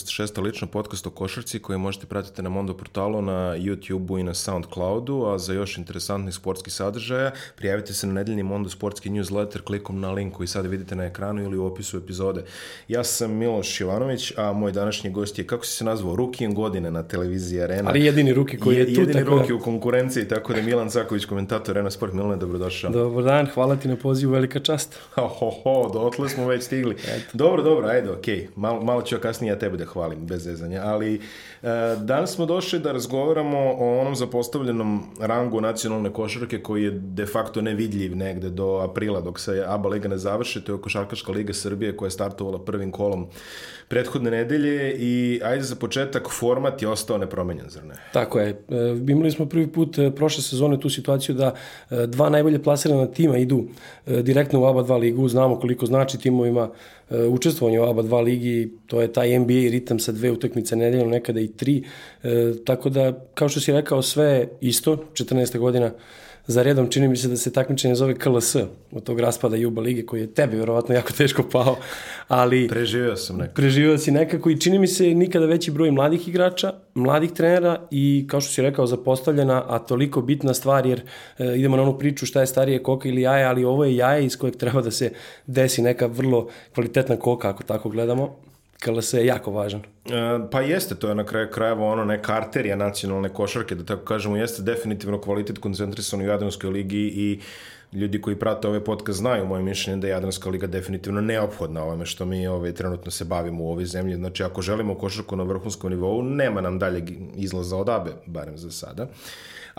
podcast, šesta lično podcast o košarci koji možete pratiti na Mondo portalu, na YouTube-u i na Soundcloudu, a za još interesantnih sportskih sadržaja prijavite se na nedeljni Mondo sportski newsletter klikom na link koji sad vidite na ekranu ili u opisu epizode. Ja sam Miloš Ivanović, a moj današnji gost je, kako si se nazvao, Rukijem godine na televiziji Arena. Ali jedini Ruki koji je, je tu. Jedini Ruki da... u konkurenciji, tako da Milan Caković, komentator Arena Sport. Milane, dobrodošao. Dobar dan, hvala ti na pozivu, velika čast. Ho, ho, ho, dotle smo već stigli. Dobro, dobro, ajde, okej. Okay. Malo, malo ću kasnije ja tebe da hvalim, bez zezanja. Ali e, danas smo došli da razgovaramo o onom zapostavljenom rangu nacionalne košarke koji je de facto nevidljiv negde do aprila dok se ABA liga ne završi. To je Košarkaška liga Srbije koja je startovala prvim kolom prethodne nedelje i ajde za početak format je ostao nepromenjen, zar ne? Tako je. E, imali smo prvi put e, prošle sezone tu situaciju da e, dva najbolje plasirana tima idu direktno u ABA 2 ligu, znamo koliko znači timovima učestvovanje u ABA 2 ligi, to je taj NBA ritam sa dve utakmice nedeljno, nekada i tri, tako da, kao što si rekao, sve isto, 14. godina za redom čini mi se da se takmičenje zove KLS od tog raspada Juba lige koji je tebi verovatno jako teško pao, ali preživio sam nekako. Preživio si nekako i čini mi se nikada veći broj mladih igrača, mladih trenera i kao što si rekao zapostavljena, a toliko bitna stvar jer e, idemo na onu priču šta je starije koka ili jaje, ali ovo je jaje iz kojeg treba da se desi neka vrlo kvalitetna koka ako tako gledamo. KLS je jako važan. E, pa jeste, to je na kraju krajeva ono neka arterija nacionalne košarke, da tako kažemo, jeste definitivno kvalitet koncentrisan u Jadranskoj ligi i ljudi koji prate ovaj podcast znaju moje mišljenje da je Jadranska liga definitivno neophodna ovome što mi ovaj, trenutno se bavimo u ovoj zemlji. Znači, ako želimo košarku na vrhunskom nivou, nema nam dalje izlaza od abe, barem za sada. Uh,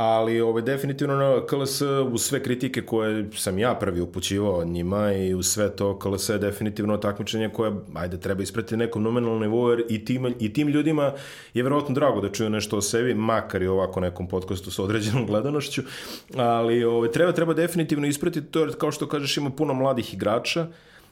ali ovaj, definitivno KLS u sve kritike koje sam ja prvi upućivao njima i u sve to KLS je definitivno takmičenje koje, ajde, treba isprati nekom nominalnom nivou jer i tim, i tim ljudima je verovatno drago da čuju nešto o sebi, makar i ovako nekom podcastu sa određenom gledanošću, ali ovaj, treba, treba definitivno ispratiti to jer kao što kažeš ima puno mladih igrača,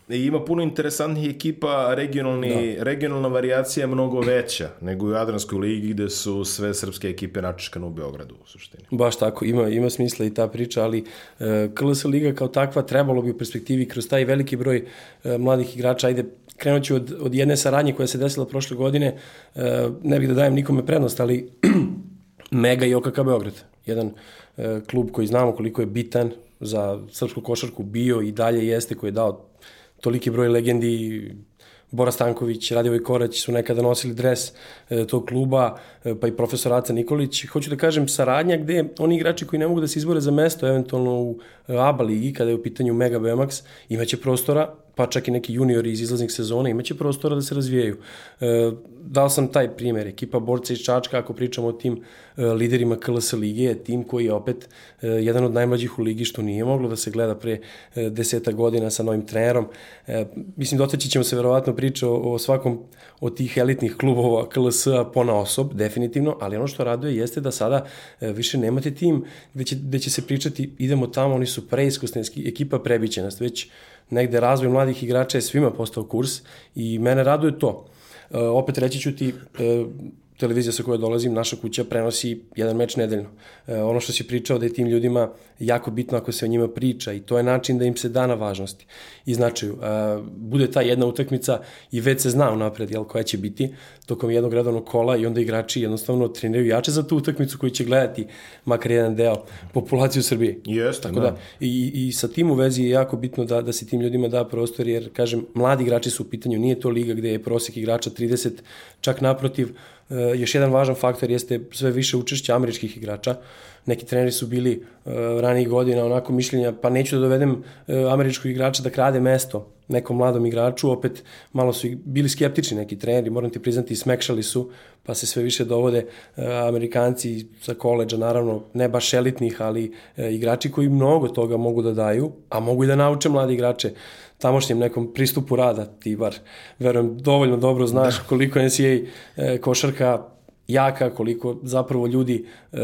I ima puno interesantnih ekipa, regionalni, da. regionalna varijacija je mnogo veća nego u Jadranskoj ligi gde su sve srpske ekipe načiškane u Beogradu u suštini. Baš tako, ima, ima smisla i ta priča, ali e, KLS liga kao takva trebalo bi u perspektivi kroz taj veliki broj e, mladih igrača, ajde krenut ću od, od jedne saradnje koja se desila prošle godine, e, ne bih da dajem nikome prednost, ali Mega i OKK Beograd, jedan e, klub koji znamo koliko je bitan za srpsku košarku bio i dalje jeste, koji je dao toliki broj legendi, Bora Stanković, Radivoj Korać su nekada nosili dres e, tog kluba, e, pa i profesor Aca Nikolić. Hoću da kažem, saradnja gde oni igrači koji ne mogu da se izbore za mesto, eventualno u ABA ligi, kada je u pitanju Mega BMX, imaće prostora pa čak i neki juniori iz izlaznih sezona, imaće prostora da se razvijaju. E, dao sam taj primjer, ekipa borca iz Čačka, ako pričamo o tim e, liderima KLS lige, je tim koji je opet e, jedan od najmlađih u ligi, što nije moglo da se gleda pre e, deseta godina sa novim trenerom. E, mislim, dotaći ćemo se verovatno priča o, o svakom od tih elitnih klubova KLS-a pona osob, definitivno, ali ono što raduje jeste da sada e, više nemate tim gde će, gde će se pričati idemo tamo, oni su preiskosni, ekipa prebiće nas, već negde razvoj mladih igrača je svima postao kurs i mene raduje to. E, opet reći ću ti, e, televizija sa koje dolazim, naša kuća prenosi jedan meč nedeljno. E, ono što si pričao da je tim ljudima jako bitno ako se o njima priča i to je način da im se da na važnosti i značaju. E, bude ta jedna utakmica i već se zna unapred jel, koja će biti tokom jednog redovnog kola i onda igrači jednostavno treniraju jače za tu utakmicu koju će gledati makar jedan deo populacije u Srbiji. Jeste, Tako da, i, i sa tim u vezi je jako bitno da, da se tim ljudima da prostor jer, kažem, mladi igrači su u pitanju, nije to liga gde je prosek igrača 30, čak naprotiv, još jedan važan faktor jeste sve više učešća američkih igrača. Neki treneri su bili uh, ranijih godina onako mišljenja, pa neću da dovedem uh, američkog igrača da krade mesto nekom mladom igraču, opet malo su bili skeptični neki treneri, moram ti priznati, smekšali su, pa se sve više dovode uh, Amerikanci sa koleđa, naravno ne baš elitnih, ali uh, igrači koji mnogo toga mogu da daju, a mogu i da nauče mladi igrače tamošnjem nekom pristupu rada, ti bar, verujem, dovoljno dobro znaš da. koliko NCAA e, košarka jaka, koliko zapravo ljudi e,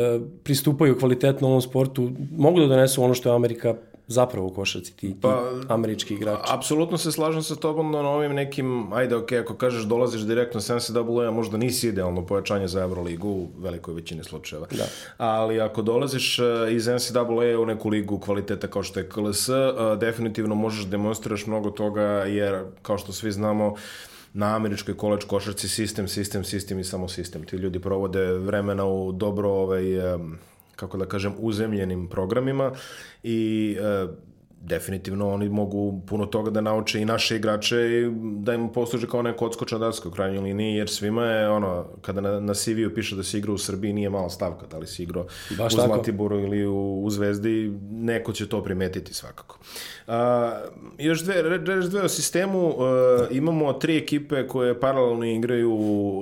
pristupaju kvalitetno ovom sportu, mogu da donesu ono što je Amerika zapravo u košarci ti, ti pa, američki igrači. Apsolutno se slažem sa tobom na ovim nekim, ajde ok, ako kažeš dolaziš direktno sa NCAA, možda nisi idealno pojačanje za Euroligu u velikoj većini slučajeva. Da. Ali ako dolaziš eh, iz NCAA u neku ligu kvaliteta kao što je KLS, eh, definitivno možeš da demonstriraš mnogo toga jer kao što svi znamo na američkoj koleč košarci sistem, sistem, sistem i samo sistem. Ti ljudi provode vremena u dobro ovaj, kako da kažem, uzemljenim programima i e, definitivno oni mogu puno toga da nauče i naše igrače i da im posluže kao neko odskočna daska u krajnjoj liniji, jer svima je ono, kada na, na CV-u piše da se igra u Srbiji, nije mala stavka, da li si igrao Baš u Zlatiboru ili u, u Zvezdi, neko će to primetiti svakako. A, još dve, još dve o sistemu, a, imamo tri ekipe koje paralelno igraju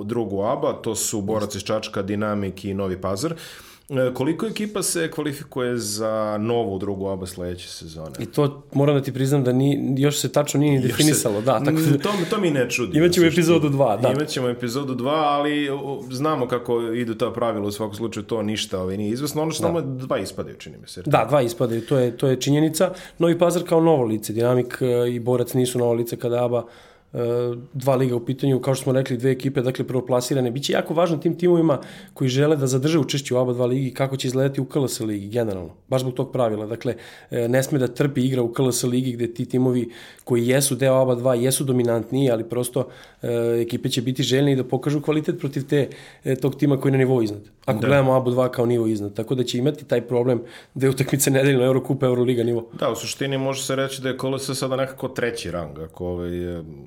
drugu ABA, to su Borac iz Čačka, Dinamik i Novi Pazar. E, koliko ekipa se kvalifikuje za novu drugu oba sledeće sezone? I to moram da ti priznam da ni, još se tačno nije ni definisalo. Se, da, tako da, to, to mi ne čudi. Imaćemo epizodu 2, da. Imaćemo epizodu 2, ali znamo kako idu ta pravila, u svakom slučaju to ništa ovaj, nije izvesno. Ono što da. samo dva ispadaju, čini mi se. Da, dva ispadaju, to je, to je činjenica. Novi Pazar kao novo lice, Dinamik e, i Borac nisu novo lice kada ABA dva liga u pitanju, kao što smo rekli, dve ekipe, dakle prvoplasirane. Biće jako važno tim timovima koji žele da zadrže učešće u oba dva ligi kako će izgledati u KLS ligi generalno. Baš zbog tog pravila. Dakle, e, ne sme da trpi igra u KLS ligi gde ti timovi koji jesu deo oba dva jesu dominantniji, ali prosto e, ekipe će biti željni da pokažu kvalitet protiv te, e, tog tima koji je na nivou iznad. Ako da. gledamo ABO 2 kao nivo iznad. Tako da će imati taj problem da je utakmice nedeljno Eurokupa, Euroliga nivo. Da, u suštini može se reći da je KLS sada nekako treći rang, ako ovaj,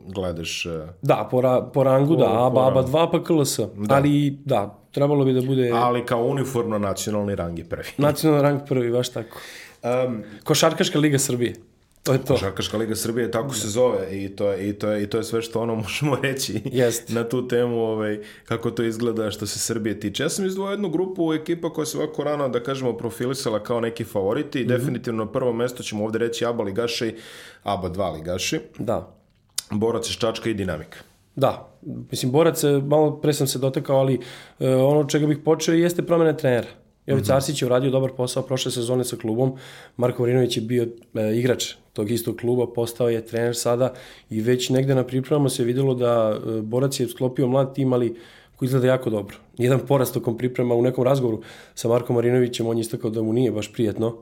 gledaš... E, da, po, ra, po rangu, po, da, ABA, ABA 2 pa KLS. Da. Ali, da, trebalo bi da bude... Ali kao uniformno nacionalni rang je prvi. nacionalni rang prvi, baš tako. Um, Košarkaška liga Srbije. To je to. Košarkaška liga Srbije tako se zove i to je i to je i to je sve što ono možemo reći Jest. na tu temu, ovaj kako to izgleda što se Srbije tiče. Ja sam izdvojio jednu grupu ekipa koja se ovako rano da kažemo profilisala kao neki favoriti i mm -hmm. definitivno na prvo mesto ćemo ovde reći ABA ligaši, ABA 2 ligaši. Da. Borac iz Čačka i Dinamika. Da, mislim, Borac, malo pre sam se dotakao, ali uh, ono čega bih počeo jeste promene trenera. Jovica mm -hmm. Arsić je uradio dobar posao prošle sezone sa klubom, Marko Vrinović je bio e, igrač tog istog kluba, postao je trener sada i već negde na pripremama se videlo da e, Borac je sklopio mlad tim, ali koji izgleda jako dobro. Jedan porast tokom priprema u nekom razgovoru sa Markom Marinovićem, on je istakao da mu nije baš prijetno,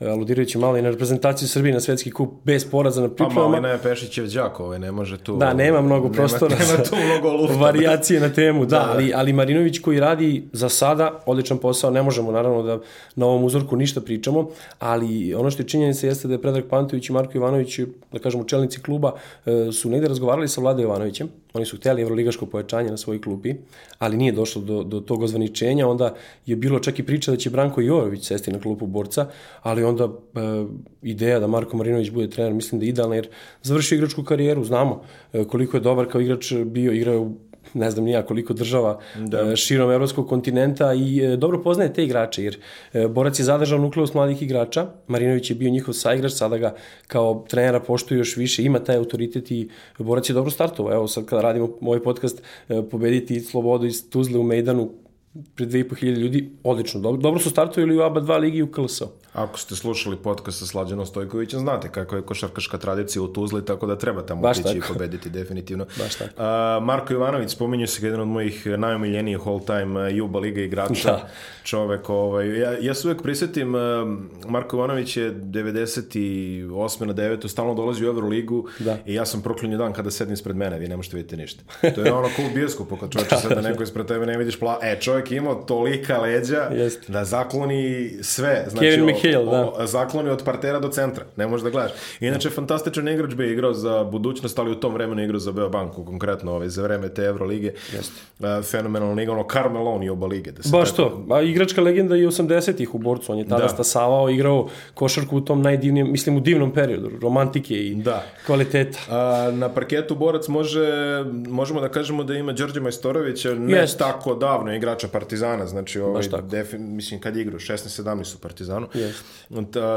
aludirajući malo i na reprezentaciju Srbije na svetski kup bez poraza na pripremama. Pa malo je Pešićev đak, ovaj, ne može tu... Da, nema mnogo nema, prostora nema tu mnogo lufta. varijacije na temu, da, da, ali, ali Marinović koji radi za sada odličan posao, ne možemo naravno da na ovom uzorku ništa pričamo, ali ono što je činjenica jeste da je Predrag Pantović i Marko Ivanović, da kažemo čelnici kluba, e, su negde razgovarali sa Vladom Ivanovićem, oni su hteli evroligaško pojačanje na svojoj klupi, ali nije došlo do, do tog ozvaničenja, onda je bilo čak i priča da će Branko Jovović sesti na klupu borca, ali onda e, ideja da Marko Marinović bude trener, mislim da je idealna, jer završio igračku karijeru, znamo e, koliko je dobar kao igrač bio, igrao u ne znam nija koliko država da. E, širom evropskog kontinenta i e, dobro poznaje te igrače, jer e, Borac je zadržao nukleus mladih igrača, Marinović je bio njihov saigrač, sada ga kao trenera poštuje još više, ima taj autoritet i Borac je dobro startovao. Evo sad kada radimo ovaj podcast, pobediti Slobodu iz Tuzle u Mejdanu, pred 2500 ljudi, odlično, dobro, dobro su startovali u ABA 2 ligi i u KLS. Ako ste slušali podcast sa Slađanom Stojkovićem, znate kako je košarkaška tradicija u Tuzli, tako da treba tamo Baš otići i pobediti definitivno. Baš tako. Uh, Marko Ivanović, spominju se jedan od mojih najomiljenijih all-time Juba Liga igrača. Da. Čovek, ovaj, ja, ja se uvek prisetim, uh, Marko Ivanović je 98. na 9. stalno dolazi u Euroligu da. i ja sam proklinio dan kada sedni ispred mene, vi ne možete vidjeti ništa. To je ono cool bioskop, kad čovječe da, sada neko ispred tebe ne vidiš pla... E, čovjek imao tolika leđa Jest. da zakloni sve. Znači, Kevin McHale, da. zakloni od partera do centra, ne možeš da gledaš. Inače, da. fantastičan igrač bi igrao za budućnost, ali u tom vremenu igrao za Beobanku, konkretno ovaj, za vreme te Evrolige. Jeste. Uh, fenomenalno igra, ono Carmelon i oba lige. Da Baš tako... to, a igračka legenda i 80-ih u borcu, on je tada da. stasavao, igrao košarku u tom najdivnijem, mislim u divnom periodu, romantike i da. kvaliteta. A, na parketu borac može, možemo da kažemo da ima Đorđe Majstorovića, ne Jest. tako davno igrača Partizana, znači ovaj, defi, mislim kad je igrao 16-17 su Partizanu.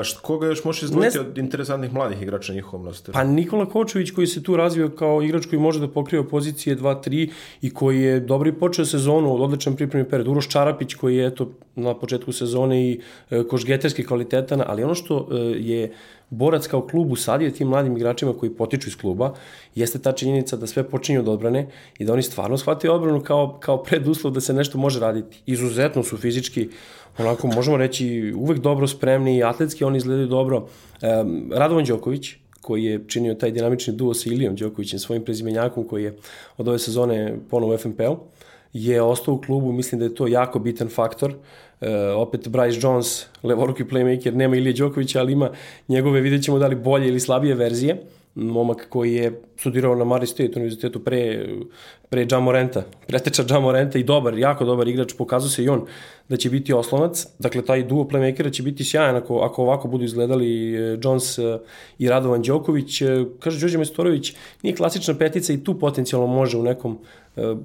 Šta, koga još možeš izdvojiti ne... od interesantnih mladih igrača na njihovom rosteru? Pa Nikola Kočević koji se tu razvio kao igrač koji može da pokriva pozicije 2-3 i koji je dobro i počeo sezonu od odličan pripremni period. Uroš Čarapić koji je eto na početku sezone i e, košgeterski kvalitetan, ali ono što e, je borac kao klub usadio tim mladim igračima koji potiču iz kluba, jeste ta činjenica da sve počinje od odbrane i da oni stvarno shvataju odbranu kao, kao preduslov da se nešto može raditi. Izuzetno su fizički, onako možemo reći, uvek dobro spremni, atletski oni izgledaju dobro. Um, Radovan Đoković, koji je činio taj dinamični duo sa Ilijom Đokovićem, svojim prezimenjakom koji je od ove sezone ponovo u FNP-u, je ostao u klubu, mislim da je to jako bitan faktor. E, opet Bryce Jones, levoruki playmaker, nema Ilije Đokovića, ali ima njegove, vidjet ćemo da li bolje ili slabije verzije momak koji je studirao na Murray State univerzitetu pre, pre Jamorenta, preteča Jamorenta i dobar, jako dobar igrač, pokazao se i on da će biti oslonac. Dakle, taj duo playmakera će biti sjajan ako, ako ovako budu izgledali e, Jones e, i Radovan Đoković. E, kaže Đorđe Mestorović, nije klasična petica i tu potencijalno može u nekom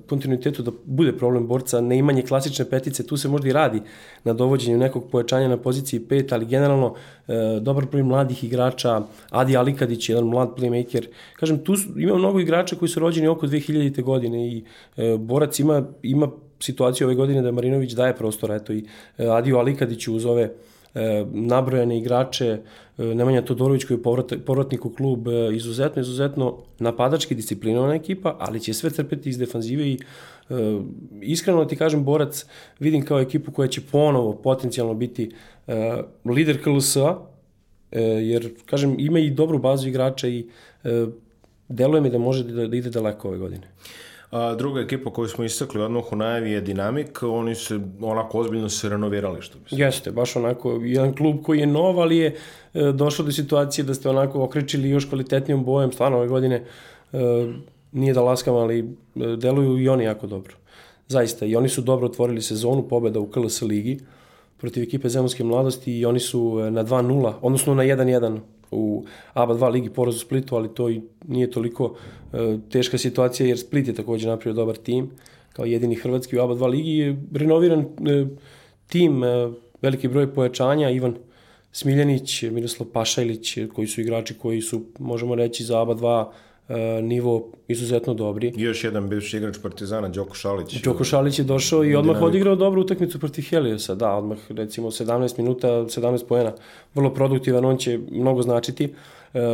kontinuitetu da bude problem borca, neimanje klasične petice, tu se možda i radi na dovođenju nekog pojačanja na poziciji 5, ali generalno dobar broj mladih igrača, Adi Alikadić, jedan mlad playmaker, kažem, tu ima mnogo igrača koji su rođeni oko 2000. godine i borac ima, ima situaciju ove godine da Marinović daje prostor, eto i e, Adio Alikadić uz ove e, nabrojane igrače, e, Nemanja Todorović koji je povrat, povratnik u klub, izuzetno, izuzetno napadački disciplinovana ekipa, ali će sve trpeti iz defanzive i iskreno ti kažem, Borac vidim kao ekipu koja će ponovo potencijalno biti lider KLS-a, jer, kažem, ima i dobru bazu igrača i deluje mi da može da, da ide daleko ove godine. A druga ekipa koju smo istakli odmah u najavi je Dinamik, oni se onako ozbiljno se renovirali što bi se. Jeste, baš onako jedan klub koji je nov, ali je e, došlo do situacije da ste onako okrećili još kvalitetnijom bojem, stvarno ove godine e, nije da laskam, ali e, deluju i oni jako dobro. Zaista, i oni su dobro otvorili sezonu pobeda u KLS ligi protiv ekipe Zemunske mladosti i oni su e, na 2-0, odnosno na 1-1 u ABA 2 ligi poraz u Splitu, ali to i nije toliko e, teška situacija jer Split je takođe napravio dobar tim kao jedini hrvatski u ABA 2 ligi. Je renoviran e, tim, e, veliki broj pojačanja, Ivan Smiljanić, Miroslav Pašajlić, koji su igrači koji su, možemo reći, za ABA 2 E, nivo izuzetno dobri. I još jedan bivši igrač Partizana, Đoko Šalić. Đoko Šalić je došao i odmah odigrao dobru utakmicu protiv Heliosa, da, odmah recimo 17 minuta, 17 poena, vrlo produktivan, on će mnogo značiti.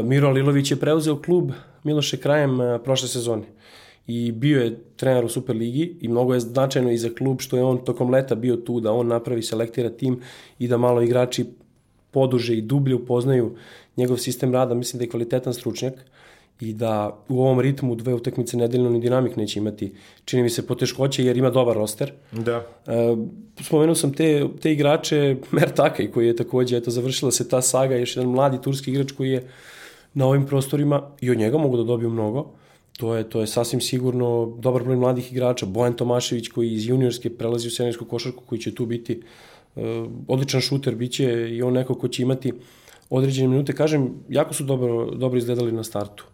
Miro Alilović je preuzeo klub Miloše krajem prošle sezone i bio je trener u Superligi i mnogo je značajno i za klub što je on tokom leta bio tu da on napravi, selektira tim i da malo igrači poduže i dublje upoznaju njegov sistem rada, mislim da je kvalitetan stručnjak i da u ovom ritmu dve utakmice nedeljno ni dinamik neće imati, čini mi se, poteškoće jer ima dobar roster. Da. E, spomenuo sam te, te igrače Mertakaj koji je takođe, eto, završila se ta saga, još jedan mladi turski igrač koji je na ovim prostorima i od njega mogu da dobiju mnogo. To je, to je sasvim sigurno dobar broj mladih igrača. Bojan Tomašević koji iz juniorske prelazi u seniorsku košarku koji će tu biti uh, odličan šuter, biće i on neko ko će imati određene minute. Kažem, jako su dobro, dobro izgledali na startu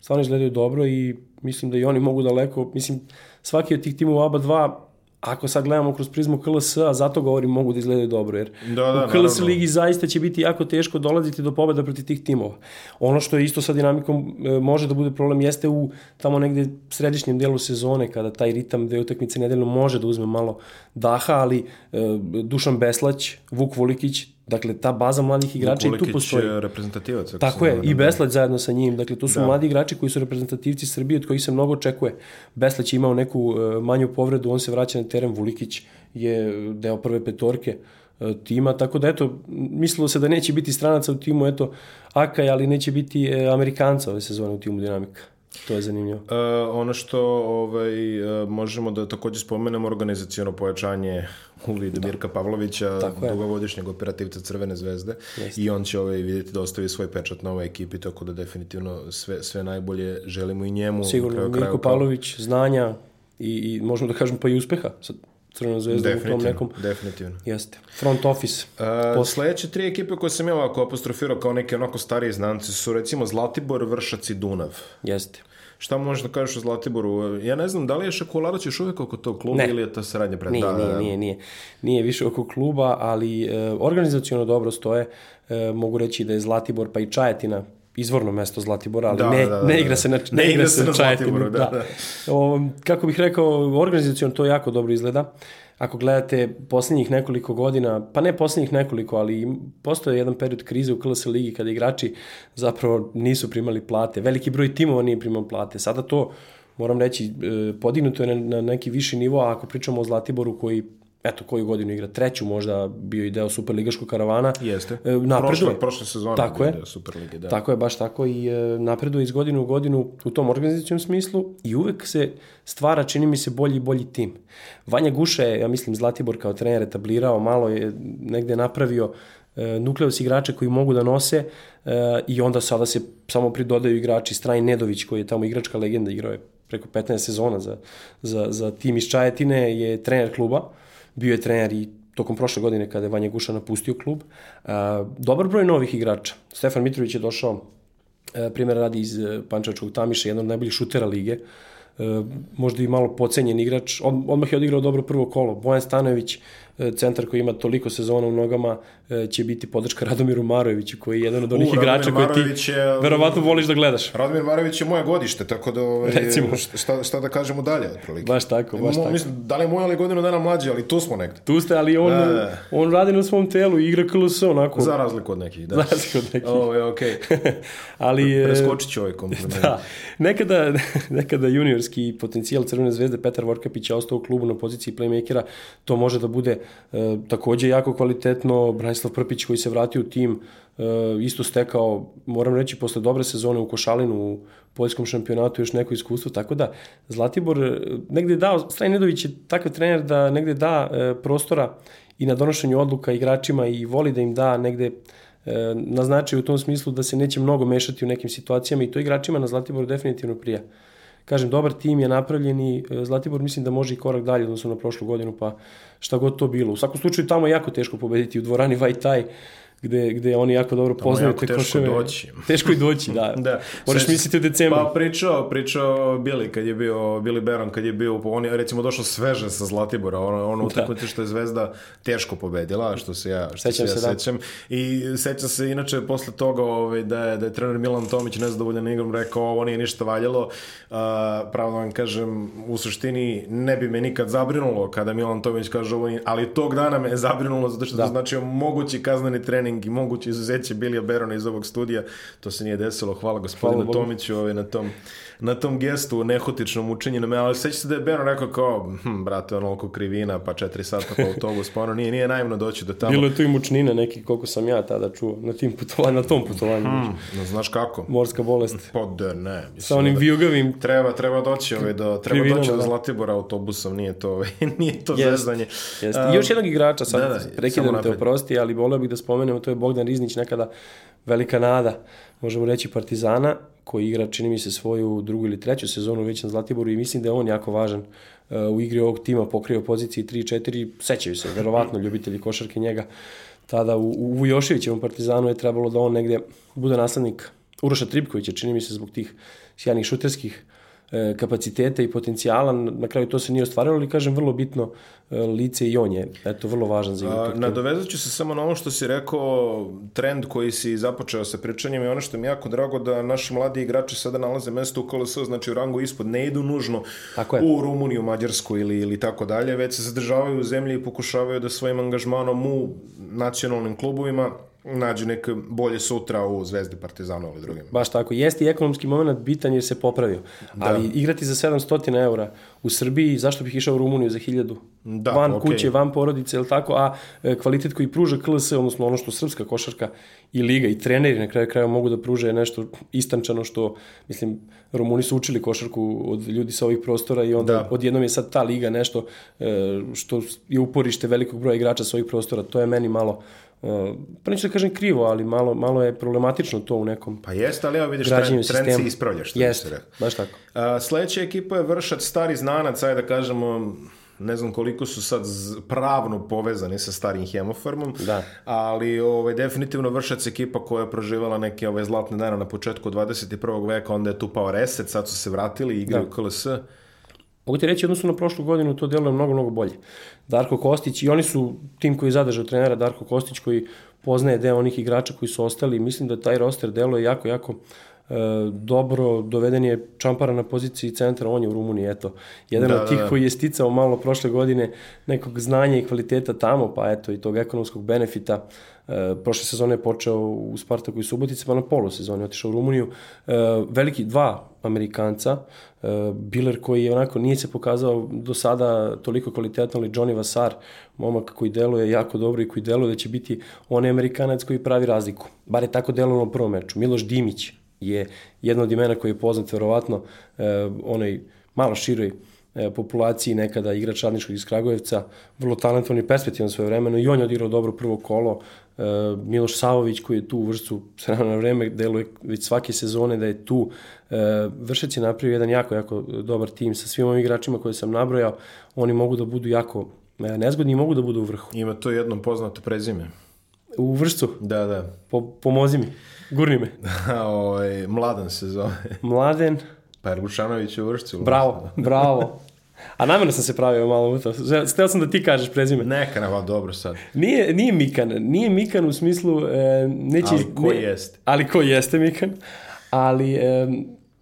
stvarno izgledaju dobro i mislim da i oni mogu daleko, mislim, svaki od tih timova ABA 2 ako sad gledamo kroz prizmu KLS, a zato govorim mogu da izgledaju dobro, jer da, da, u KLS naravno. ligi zaista će biti jako teško dolaziti do pobeda protiv tih timova. Ono što je isto sa dinamikom e, može da bude problem jeste u tamo negde središnjem delu sezone, kada taj ritam dve utakmice nedeljno može da uzme malo daha, ali e, Dušan Beslać, Vuk Volikić, Dakle, ta baza mladih igrača i tu postoji. je reprezentativac. Tako je, i Beslać zajedno sa njim. Dakle, to su da. mladi igrači koji su reprezentativci Srbije, od kojih se mnogo očekuje. Beslać je imao neku uh, manju povredu, on se vraća na teren, Vulikić je deo prve petorke uh, tima, tako da eto, mislilo se da neće biti stranaca u timu, eto, Akaj, ali neće biti uh, Amerikanca ove sezone u timu Dinamika. To je zanimljivo. Uh, ono što ovaj, uh, možemo da takođe spomenemo organizacijono pojačanje u vidu da. Mirka Pavlovića, tako dugogodišnjeg operativca Crvene zvezde Jeste. i on će ovaj, vidjeti da ostavi svoj pečat na ovoj ekipi, tako da definitivno sve, sve najbolje želimo i njemu. Sigurno, kraju, Mirko kraju, Pavlović, znanja i, i možemo da kažemo pa i uspeha. Sad, Crvena zvezda u tom nekom... Definitivno. Jeste. Front office. Uh, sledeće tri ekipe koje sam ja ovako apostrofirao kao neke onako starije znance su recimo Zlatibor, Vršac i Dunav. Jeste. Šta možeš da kažeš o Zlatiboru? Ja ne znam, da li je Šakolarac još uvijek oko tog kluba ne. ili je to sradnje pred... Nije, da, nije, da, nije, nije. Nije više oko kluba, ali e, organizacijono dobro stoje. E, mogu reći da je Zlatibor pa i Čajetina izvorno mesto Zlatibora, ali da, ne, da, da, ne igra se na, ne, ne igra se na Čajetinu. Da, da. da. O, kako bih rekao, organizacijono to jako dobro izgleda. Ako gledate poslednjih nekoliko godina, pa ne poslednjih nekoliko, ali postoje jedan period krize u KLS ligi kada igrači zapravo nisu primali plate. Veliki broj timova nije primao plate. Sada to, moram reći, e, podignuto je na, na neki viši nivo, a ako pričamo o Zlatiboru koji eto, koju godinu igra, treću možda bio i deo Superligaškog karavana. Jeste. E, napreduje. Prošle, prošle sezone Tako je. Superlige, da. Tako je, baš tako i e, napreduje iz godine u godinu u tom organizacijom smislu i uvek se stvara, čini mi se, bolji i bolji tim. Vanja Guša je, ja mislim, Zlatibor kao trener etablirao, malo je negde napravio e, nukleus igrača koji mogu da nose i onda sada se samo pridodaju igrači Straj Nedović koji je tamo igračka legenda, igrao je preko 15 sezona za, za, za tim iz Čajetine, je trener kluba, bio je trener i tokom prošle godine kada je Vanja Guša napustio klub. Dobar broj novih igrača. Stefan Mitrović je došao, primjer radi iz e, Pančačkog Tamiša, jedan od najboljih šutera lige, e, možda i malo pocenjen igrač, Od, odmah je odigrao dobro prvo kolo. Bojan Stanojević, centar koji ima toliko sezona u nogama e, će biti podrška Radomiru Maroviću koji je jedan od onih U, igrača koje ti je, verovatno voliš da gledaš. Radomir Marović je moje godište, tako da ovaj, Recimo. šta, šta da kažemo dalje otprilike. Baš tako, baš Mo, tako. Mislim, da li je moj ali godinu dana mlađi, ali tu smo negde. Tu ste, ali on, da, da. on radi na svom telu i igra KLS onako. Za razliku od nekih, da. Za razliku od nekih. Ovo je okej. Okay. ali... Preskočit ću ovaj kompliment. Da. Nekada, nekada juniorski potencijal Crvene zvezde Petar Vorkapić je ostao u klubu na poziciji playmakera, to može da bude tako takođe jako kvalitetno, Branislav Prpić koji se vratio u tim, e, isto stekao, moram reći, posle dobre sezone u Košalinu, u poljskom šampionatu još neko iskustvo, tako da Zlatibor e, negde dao, Straj Nedović je takav trener da negde da e, prostora i na donošenju odluka igračima i voli da im da negde naznačuje u tom smislu da se neće mnogo mešati u nekim situacijama i to igračima na Zlatiboru definitivno prija kažem, dobar tim je napravljen i e, Zlatibor mislim da može i korak dalje odnosno na prošlu godinu, pa šta god to bilo. U svakom slučaju tamo je jako teško pobediti u dvorani Vajtaj, gde, gde oni jako dobro poznaju te koševe. Teško doći. Teško i doći, da. da. Moraš Sve, misliti u decembru. Pa pričao, pričao Billy kad je bio, Billy Baron kad je bio, on je recimo došao sveže sa Zlatibora, ono, ono da. utakmice što je Zvezda teško pobedila, što se ja, što sećam se, ja se, da. sećam. I sećam se inače posle toga ovaj, da, je, da je trener Milan Tomić nezadovoljan igrom rekao ovo nije ništa valjalo. Uh, pravo da vam kažem, u suštini ne bi me nikad zabrinulo kada Milan Tomić kaže ovo, ali tog dana me je zabrinulo zato što da. to znači mogući kazneni trening trening i moguće izuzeće Bilija Berona iz ovog studija. To se nije desilo. Hvala gospodinu Hvala Tomiću ovaj, na tom na tom gestu nehotičnom me, ali seća se da je Beron rekao kao, hm, brate, ono oko krivina, pa četiri sata po autobus, pa ono nije, nije naivno doći do tamo. Bilo je tu i mučnina neki, koliko sam ja tada čuo, na, tim putovanju, na tom putovanju. Hmm, no, znaš kako? Morska bolest. Pa da, ne. Mislim, Sa onim da vijugavim. Treba, treba doći, ovaj, do, treba doći do da. Zlatibora autobusom, nije to, ovaj, nije to jest, zezanje. Jest. Um, još jednog igrača, sad da, da, prekidam te oprosti, ali voleo bih da spomenemo, to je Bogdan Riznić, nekada velika nada, možemo reći Partizana, koji igra, čini mi se, svoju drugu ili treću sezonu već na Zlatiboru i mislim da je on jako važan uh, u igri ovog tima, pokrio poziciji 3-4, sećaju se, verovatno, ljubitelji košarke njega, tada u, u Vujoševićevom Partizanu je trebalo da on negde bude naslednik Uroša Tripkovića, čini mi se, zbog tih sjajnih šuterskih E, kapaciteta i potencijala, na kraju to se nije ostvarilo, ali kažem vrlo bitno e, lice i on je, eto, vrlo važan za igru. Nadovezat ću se samo na ono što si rekao, trend koji si započeo sa pričanjem i ono što mi jako drago da naši mladi igrači sada nalaze mesto u KLS, znači u rangu ispod, ne idu nužno u Rumuniju, Mađarsku ili, ili tako dalje, već se zadržavaju u zemlji i pokušavaju da svojim angažmanom u nacionalnim klubovima nađe neke bolje sutra u Zvezdi, Partizanu ili drugim. Baš tako. Jeste i ekonomski moment bitan jer se popravio. Da. Ali igrati za 700 eura u Srbiji, zašto bih išao u Rumuniju za 1000? Da, van okay. kuće, van porodice, ili tako, a e, kvalitet koji pruža KLS, odnosno ono što srpska košarka i liga i treneri na kraju kraja mogu da pruže nešto istančano što, mislim, Rumuni su učili košarku od ljudi sa ovih prostora i onda da. odjednom je sad ta liga nešto e, što je uporište velikog broja igrača sa ovih prostora. To je meni malo pa neću da kažem krivo, ali malo, malo je problematično to u nekom Pa jeste, ali evo vidiš, trend, trend se ispravlja, što jeste, baš tako. Uh, sledeća ekipa je Vršac, stari znanac, ajde da kažemo, ne znam koliko su sad pravno povezani sa starim hemofarmom, da. ali ovaj, definitivno Vršac ekipa koja je proživala neke ove zlatne dane na početku 21. veka, onda je tu pao reset, sad su se vratili i igraju da. KLS. Mogu ti reći, odnosno na prošlu godinu to deluje mnogo, mnogo bolje. Darko Kostić i oni su tim koji zadržao trenera Darko Kostić koji poznaje deo onih igrača koji su ostali mislim da taj roster deluje jako, jako e, dobro, doveden je Čampara na poziciji centra, on je u Rumuniji, eto. Jedan da, od tih da, da. koji je sticao malo prošle godine nekog znanja i kvaliteta tamo, pa eto i tog ekonomskog benefita, E, prošle sezone je počeo u Spartaku i Subotici, pa na polusezoni otišao u Rumuniju. E, veliki dva Amerikanca, e, Biller koji onako nije se pokazao do sada toliko kvalitetno, ali Johnny Vasar, momak koji deluje jako dobro i koji deluje da će biti onaj Amerikanac koji pravi razliku. Bar je tako delovalo u prvom meču. Miloš Dimić je jedno od imena koji je poznat verovatno e, onaj malo široj e, populaciji nekada igrač Radničkog iz Kragujevca, vrlo talentovan i perspektivan svoje vremeno i on je odigrao dobro prvo kolo. Miloš Savović koji je tu u vrstu na vreme deluje već svake sezone da je tu. E, Vršac je napravio jedan jako, jako dobar tim sa svim ovim igračima koje sam nabrojao. Oni mogu da budu jako e, nezgodni i mogu da budu u vrhu. Ima to jedno poznato prezime. U vršcu? Da, da. Po, pomozi mi. Gurni me. ovaj, mladen se zove. Mladen. Pa je Lučanović u vršcu. Bravo, bravo. A namjerno sam se pravio malo u to. Steo sam da ti kažeš prezime. Neka, nema, dobro sad. Nije, nije Mikan. Nije Mikan u smislu... E, neće, ali ko ne, jeste? Ali ko jeste Mikan. Ali e,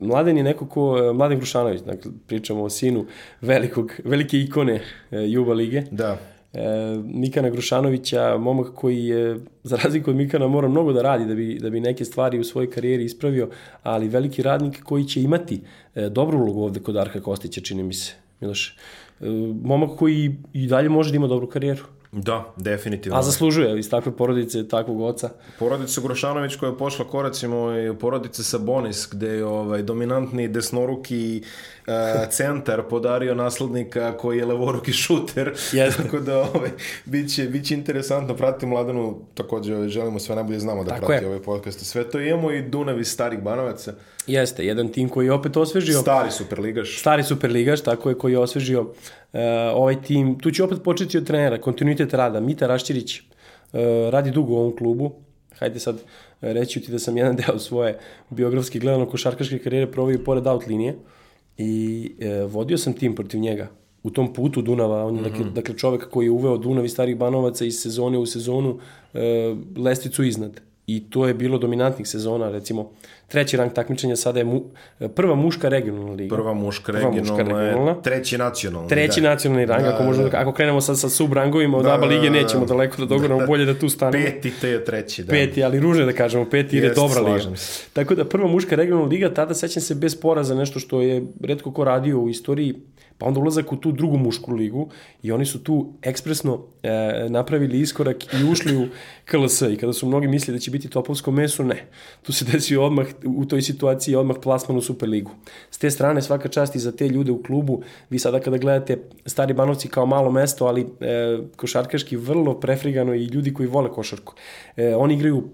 Mladen je neko ko... E, Mladen Grušanović, dakle, pričamo o sinu velikog, velike ikone e, Juba Lige. Da. E, Mikana Grušanovića, momak koji je, za razliku od Mikana, mora mnogo da radi da bi, da bi neke stvari u svojoj karijeri ispravio, ali veliki radnik koji će imati e, dobru ulogu ovde kod Arka Kostića, čini mi se. Miloš, e, momak koji i dalje može da ima dobru karijeru. Da, definitivno. A zaslužuje iz takve porodice, takvog oca. Porodica Grošanović koja je pošla koracima i porodice Sabonis, gde je ovaj, dominantni desnoruki centar podario naslednika koji je levoruki šuter. Jeste. Tako da ovaj, biće, biće interesantno pratiti Mladenu, takođe želimo sve najbolje znamo da Tako prati je. ovaj podcast. Sve to imamo i Dunav iz starih Banovaca. Jeste, jedan tim koji je opet osvežio... Stari superligaš. Stari superligaš, tako je, koji je osvežio uh, ovaj tim. Tu će opet početi od trenera, kontinuitet rada. Mita Rašćirić uh, radi dugo u ovom klubu. Hajde sad reći ti da sam jedan deo svoje biografske gledano košarkaške karijere provio pored out linije i uh, vodio sam tim protiv njega u tom putu Dunava, on je mm -hmm. dakle, čovek koji je uveo Dunav i starih banovaca iz sezone u sezonu uh, lesticu iznad i to je bilo dominantnih sezona, recimo treći rang takmičenja sada je mu, prva muška regionalna liga. Prva muška regionalna, prva muška regionalna je treći nacionalni. Treći da. nacionalni rang, da, ako, možemo, da. ako krenemo sad sa subrangovima od da, ABA lige, nećemo daleko da dogoramo, da, bolje da tu stanemo. Peti, te je treći, da. Peti, ali ružno da kažemo, peti jer je dobra liga. Se. Tako da prva muška regionalna liga, tada sećam se bez poraza nešto što je redko ko radio u istoriji, pa onda ulazak u tu drugu mušku ligu i oni su tu ekspresno e, napravili iskorak i ušli u KLS i kada su mnogi mislili da će biti topovsko meso, ne. Tu se desio odmah u toj situaciji odmah plasman u Superligu. S te strane svaka čast i za te ljude u klubu, vi sada kada gledate Stari Banovci kao malo mesto, ali e, košarkaški vrlo prefrigano i ljudi koji vole košarku. E, oni igraju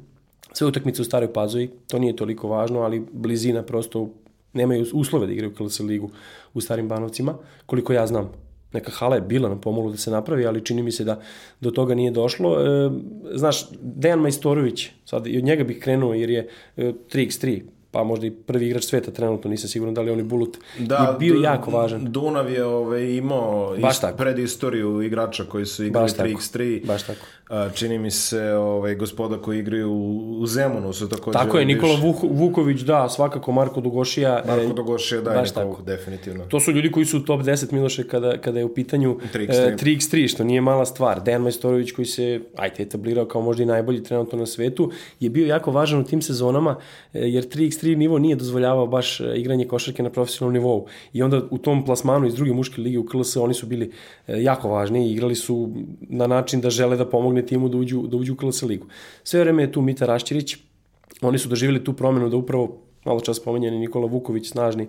sve utakmice u Staroj Pazoji, to nije toliko važno, ali blizina prosto nemaju uslove da igraju KLS ligu u Starim Banovcima, koliko ja znam. Neka hala je bila na pomolu da se napravi, ali čini mi se da do toga nije došlo. E, znaš, Dejan Majstorović, sad i od njega bih krenuo jer je e, 3x3, pa možda i prvi igrač sveta trenutno, nisam siguran da li on je Bulut, da, je bio jako važan. Dunav je ove, imao Baš ist, predistoriju igrača koji su igrali 3x3. Baš tako. A, čini mi se ovaj, gospoda koji igraju u, u Zemunu su takođe... Tako je, Nikola Vuk, Vuković, da, svakako Marko Dugošija. Marko Dugošija, da, baš tako. definitivno. To su ljudi koji su u top 10 Miloše kada, kada je u pitanju 3x3. E, 3x3, što nije mala stvar. Dejan Majstorović koji se, ajte, etablirao kao možda i najbolji trenutno na svetu, je bio jako važan u tim sezonama, e, jer 3x3 3 nivo nije dozvoljavao baš e, igranje košarke na profesionalnom nivou. I onda u tom plasmanu iz druge muške lige u KLS oni su bili e, jako važni i igrali su na način da žele da pomogne timu da uđu, da uđu u KLS ligu. Sve vreme je tu Mita Rašćirić, oni su doživjeli tu promenu da upravo malo čas spomenjeni Nikola Vuković, snažni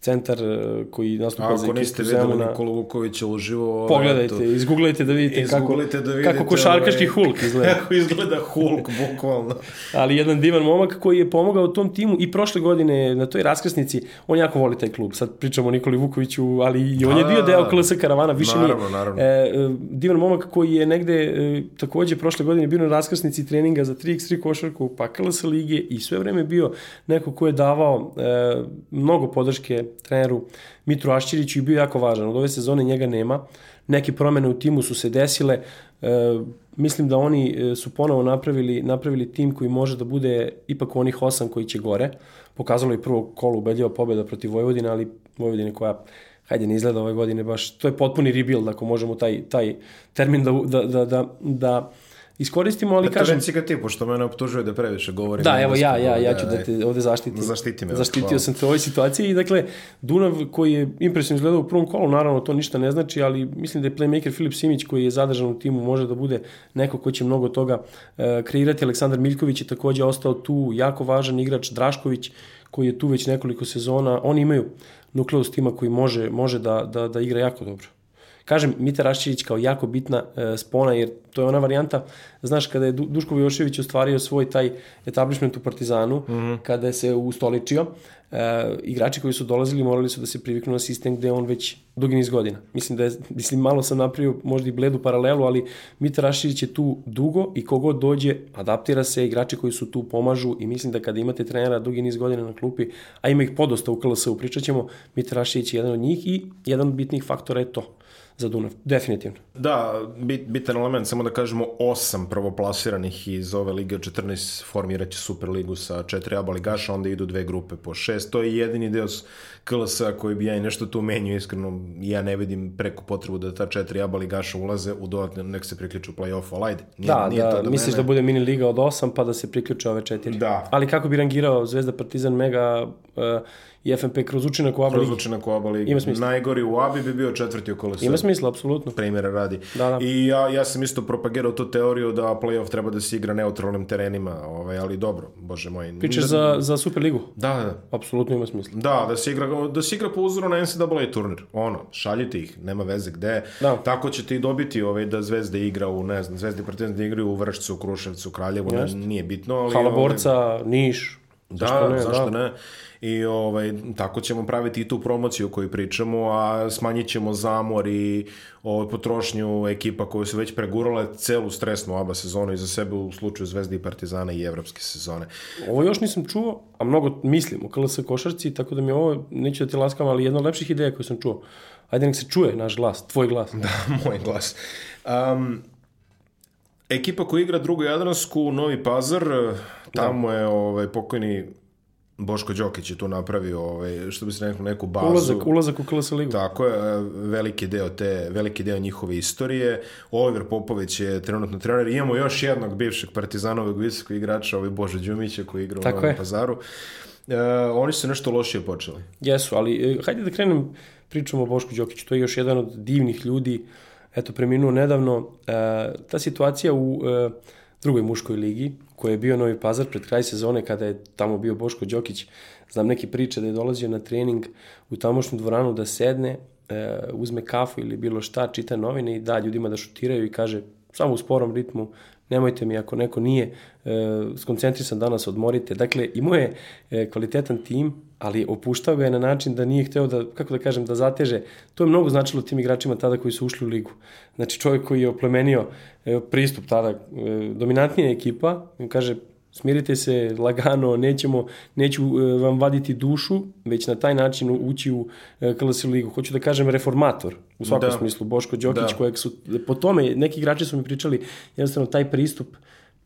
centar e, koji nastupa za ekipu niste videli Nikola Vukovića uživo... Pogledajte, eto, izgooglajte da vidite izgooglajte kako, da vidite, kako košarkaški ovaj, Hulk izgleda. Kako izgleda Hulk, bukvalno. Ali jedan divan momak koji je pomogao tom timu i prošle godine na toj raskrsnici, on jako voli taj klub. Sad pričamo o Nikoli Vukoviću, ali i on je bio deo KLS Karavana, više naravno, nije. Naravno. E, divan momak koji je negde e, takođe prošle godine bio na raskrsnici treninga za 3x3 košarku, pa KLS lige i sve vreme bio neko ko je davao e, mnogo podrške treneru Mitru Ašćiriću i bio jako važan. Od ove sezone njega nema. Neke promene u timu su se desile. E, mislim da oni e, su ponovo napravili, napravili tim koji može da bude ipak u onih osam koji će gore. Pokazalo i prvo kolo ubedljiva pobjeda protiv Vojvodine, ali Vojvodine koja hajde ne izgleda ove godine baš, to je potpuni rebuild ako možemo taj, taj termin da, da, da, da, da iskoristimo, ali Eto, kažem... reci ga ti, pošto mene optužuje da previše govorim. Da, evo ja, ja, ja da, ću da daj. te ovde zaštitim. Zaštiti me, Zaštitio hvala. sam te u ovoj situaciji i dakle, Dunav koji je impresivno izgledao u prvom kolu, naravno to ništa ne znači, ali mislim da je playmaker Filip Simić koji je zadržan u timu može da bude neko ko će mnogo toga e, kreirati. Aleksandar Miljković je takođe ostao tu, jako važan igrač Drašković koji je tu već nekoliko sezona. Oni imaju nukleus tima koji može, može da, da, da igra jako dobro. Kažem, Mita Raščević kao jako bitna e, spona, jer to je ona varijanta, znaš, kada je Du- Duško Vujošević ostvario svoj taj etablishment u Partizanu, mm -hmm. kada je se ustoličio, e, igrači koji su dolazili morali su da se priviknu na sistem gde on već dugi niz godina. Mislim da je, mislim, malo sam napravio možda i bledu paralelu, ali Mita Raščević je tu dugo i kogod dođe, adaptira se, igrači koji su tu pomažu i mislim da kada imate trenera dugi niz godina na klupi, a ima ih podosta u KLS-u, pričat ćemo, Mita Raščević je jedan od njih i jedan od bitnih faktora je to za Dunav, definitivno. Da, bit, bitan element, samo da kažemo osam prvoplasiranih iz ove lige od 14 formiraće Superligu sa četiri aba ligaša, onda idu dve grupe po šest. To je jedini deo KLS-a koji bi ja i nešto tu menio, iskreno ja ne vidim preko potrebu da ta četiri aba ligaša ulaze u dodatne, nek se priključu play-off, ali ajde. Nije, Da, nije da, to do misliš mene. da bude mini liga od 8 pa da se priključe ove četiri. Da. Ali kako bi rangirao Zvezda, Partizan, Mega uh, i FNP kroz učinak u ABA ligi? Kroz u ABA ligi. Ima smisla. Najgori u ABI bi bio četvrti u KLS-u. Ima smisla, apsolutno. primjera radi. Da, da. I ja, ja sam isto propagirao tu teoriju da playoff treba da se igra neutralnim terenima, ovaj, ali dobro, bože moj. Pričaš da, za, za Superligu? Da, da. Apsolutno ima smisla. Da, da se igra, da se igra po uzoru na NCAA turnir. Ono, šaljite ih, nema veze gde. Da. Tako ćete i dobiti ovaj, da Zvezda igra u, ne znam, Zvezda i Partizan da igraju u Vršcu, Kruševcu, Kraljevu, ne, nije bitno. Ali, Hala ovaj, Niš. Da, zašto ne, zašto da. ne? I ovaj, tako ćemo praviti i tu promociju koju pričamo, a smanjit ćemo zamor i ovaj, potrošnju ekipa koje su već pregurale celu stresnu ABA sezonu iza sebe u slučaju Zvezde i Partizana i evropske sezone. Ovo još nisam čuo, a mnogo mislim o KLS košarci, tako da mi ovo, neću da ti laskam, ali jedna od lepših ideja koju sam čuo. Ajde nek se čuje naš glas, tvoj glas. Da. Moj glas. Um, ekipa koja igra drugu Jadransku, Novi Pazar, tamo je ovaj, pokojni Boško Đokić je tu napravio, ovaj, što bi se rekao, neku bazu. Ulazak, ulazak u KLS ligu. Tako je, e, veliki deo te, veliki deo njihove istorije. Oliver Popović je trenutno trener. Imamo još jednog bivšeg partizanovog visokog igrača, ovaj Bože Đumića koji igra u Tako Novom je. pazaru. E, oni su nešto lošije počeli. Jesu, ali e, hajde da krenem pričom o Bošku Đokiću. To je još jedan od divnih ljudi. Eto, preminuo nedavno. E, ta situacija u e, drugoj muškoj ligi, koja je bio Novi Pazar pred kraj sezone kada je tamo bio Boško Đokić, znam neke priče da je dolazio na trening u tamošnju dvoranu da sedne, e, uzme kafu ili bilo šta, čita novine i da ljudima da šutiraju i kaže samo u sporom ritmu, nemojte mi ako neko nije e, skoncentrisan danas odmorite. Dakle, imao je e, kvalitetan tim, ali opuštao ga je na način da nije hteo da, kako da kažem, da zateže. To je mnogo značilo tim igračima tada koji su ušli u ligu. Znači čovjek koji je oplemenio e, pristup tada, e, dominantnija ekipa, kaže smirite se lagano, nećemo, neću e, vam vaditi dušu, već na taj način ući u e, KLS ligu. Hoću da kažem reformator, u svakom Da. smislu, Boško Đokić, Da. kojeg su, po tome, neki igrači su mi pričali, jednostavno taj pristup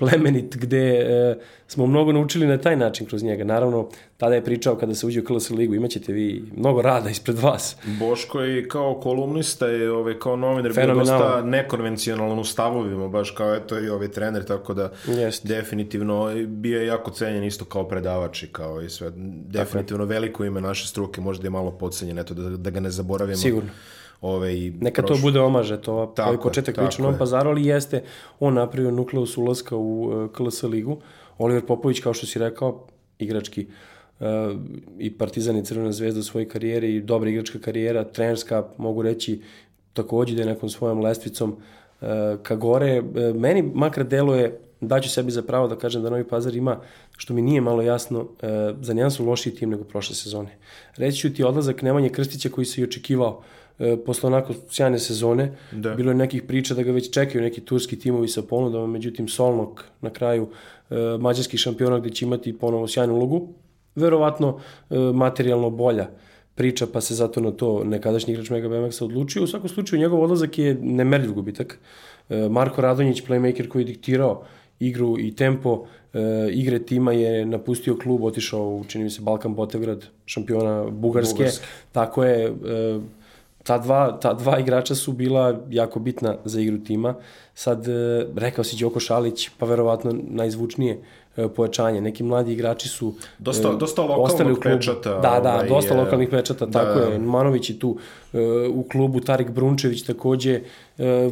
plemenit gde e, smo mnogo naučili na taj način kroz njega. Naravno, tada je pričao kada se uđe u KLS ligu, imaćete vi mnogo rada ispred vas. Boško je kao kolumnista je ovaj, kao novinar bio dosta nekonvencionalan u stavovima, baš kao eto i ovaj trener, tako da Jeste. definitivno bio je jako cenjen isto kao predavač i kao i sve. Definitivno veliko ime naše struke, možda je malo podcenjen, eto da, da ga ne zaboravimo. Sigurno. Ove, i Neka to prošlo- bude omaže, to Tako ovaj je, početak tako lično je. pazaru, ali jeste on napravio nukleus ulaska u uh, KLS ligu. Oliver Popović, kao što si rekao, igrački uh, i Partizan i Crvena zvezda u svojoj karijeri i dobra igračka karijera, trenerska, mogu reći takođe da je nekom svojom lestvicom uh, ka gore. Uh, meni makar deluje daću sebi za pravo da kažem da Novi Pazar ima, što mi nije malo jasno, e, za njedan su lošiji tim nego prošle sezone. Reći ću ti odlazak Nemanje Krstića koji se i očekivao e, posle onako sjajne sezone. Da. Bilo je nekih priča da ga već čekaju neki turski timovi sa ponudama, međutim Solnok na kraju e, mađarski šampiona gde će imati ponovo sjajnu ulogu. Verovatno e, materijalno bolja priča, pa se zato na to nekadašnji igrač Mega BMX-a odlučio. U svakom slučaju njegov odlazak je nemerljiv gubitak. E, Marko Radonjić, playmaker koji je diktirao igru i tempo e, igre tima je napustio klub, otišao u, čini mi se, Balkan Botevgrad, šampiona Bugarske. Bugarske. Tako je, e, ta dva, ta dva igrača su bila jako bitna za igru tima. Sad, e, rekao si Đoko Šalić, pa verovatno najzvučnije e, pojačanje. Neki mladi igrači su dosta, dosta lokalnog pečata. Da, da, ovaj, dosta lokalnih pečata, da, tako je. Manović je tu u klubu, Tarik Brunčević takođe.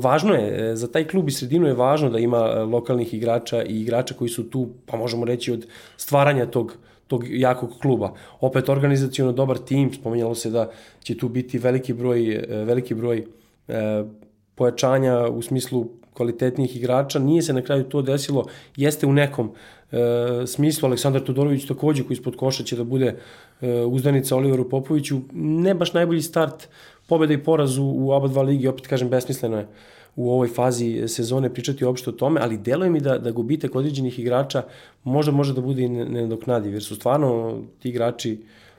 Važno je, za taj klub i sredinu je važno da ima lokalnih igrača i igrača koji su tu, pa možemo reći, od stvaranja tog tog jakog kluba. Opet organizacijono dobar tim, spominjalo se da će tu biti veliki broj, e, veliki broj e, pojačanja u smislu kvalitetnijih igrača. Nije se na kraju to desilo, jeste u nekom e, smislu Aleksandar Todorović takođe koji ispod koša će da bude e, uzdanica Oliveru Popoviću. Ne baš najbolji start pobeda i poraz u, u dva ligi, opet kažem besmisleno je u ovoj fazi sezone pričati uopšte o tome, ali deluje mi da, da gubitak određenih igrača možda može da bude i nedoknadiv, jer su stvarno ti igrači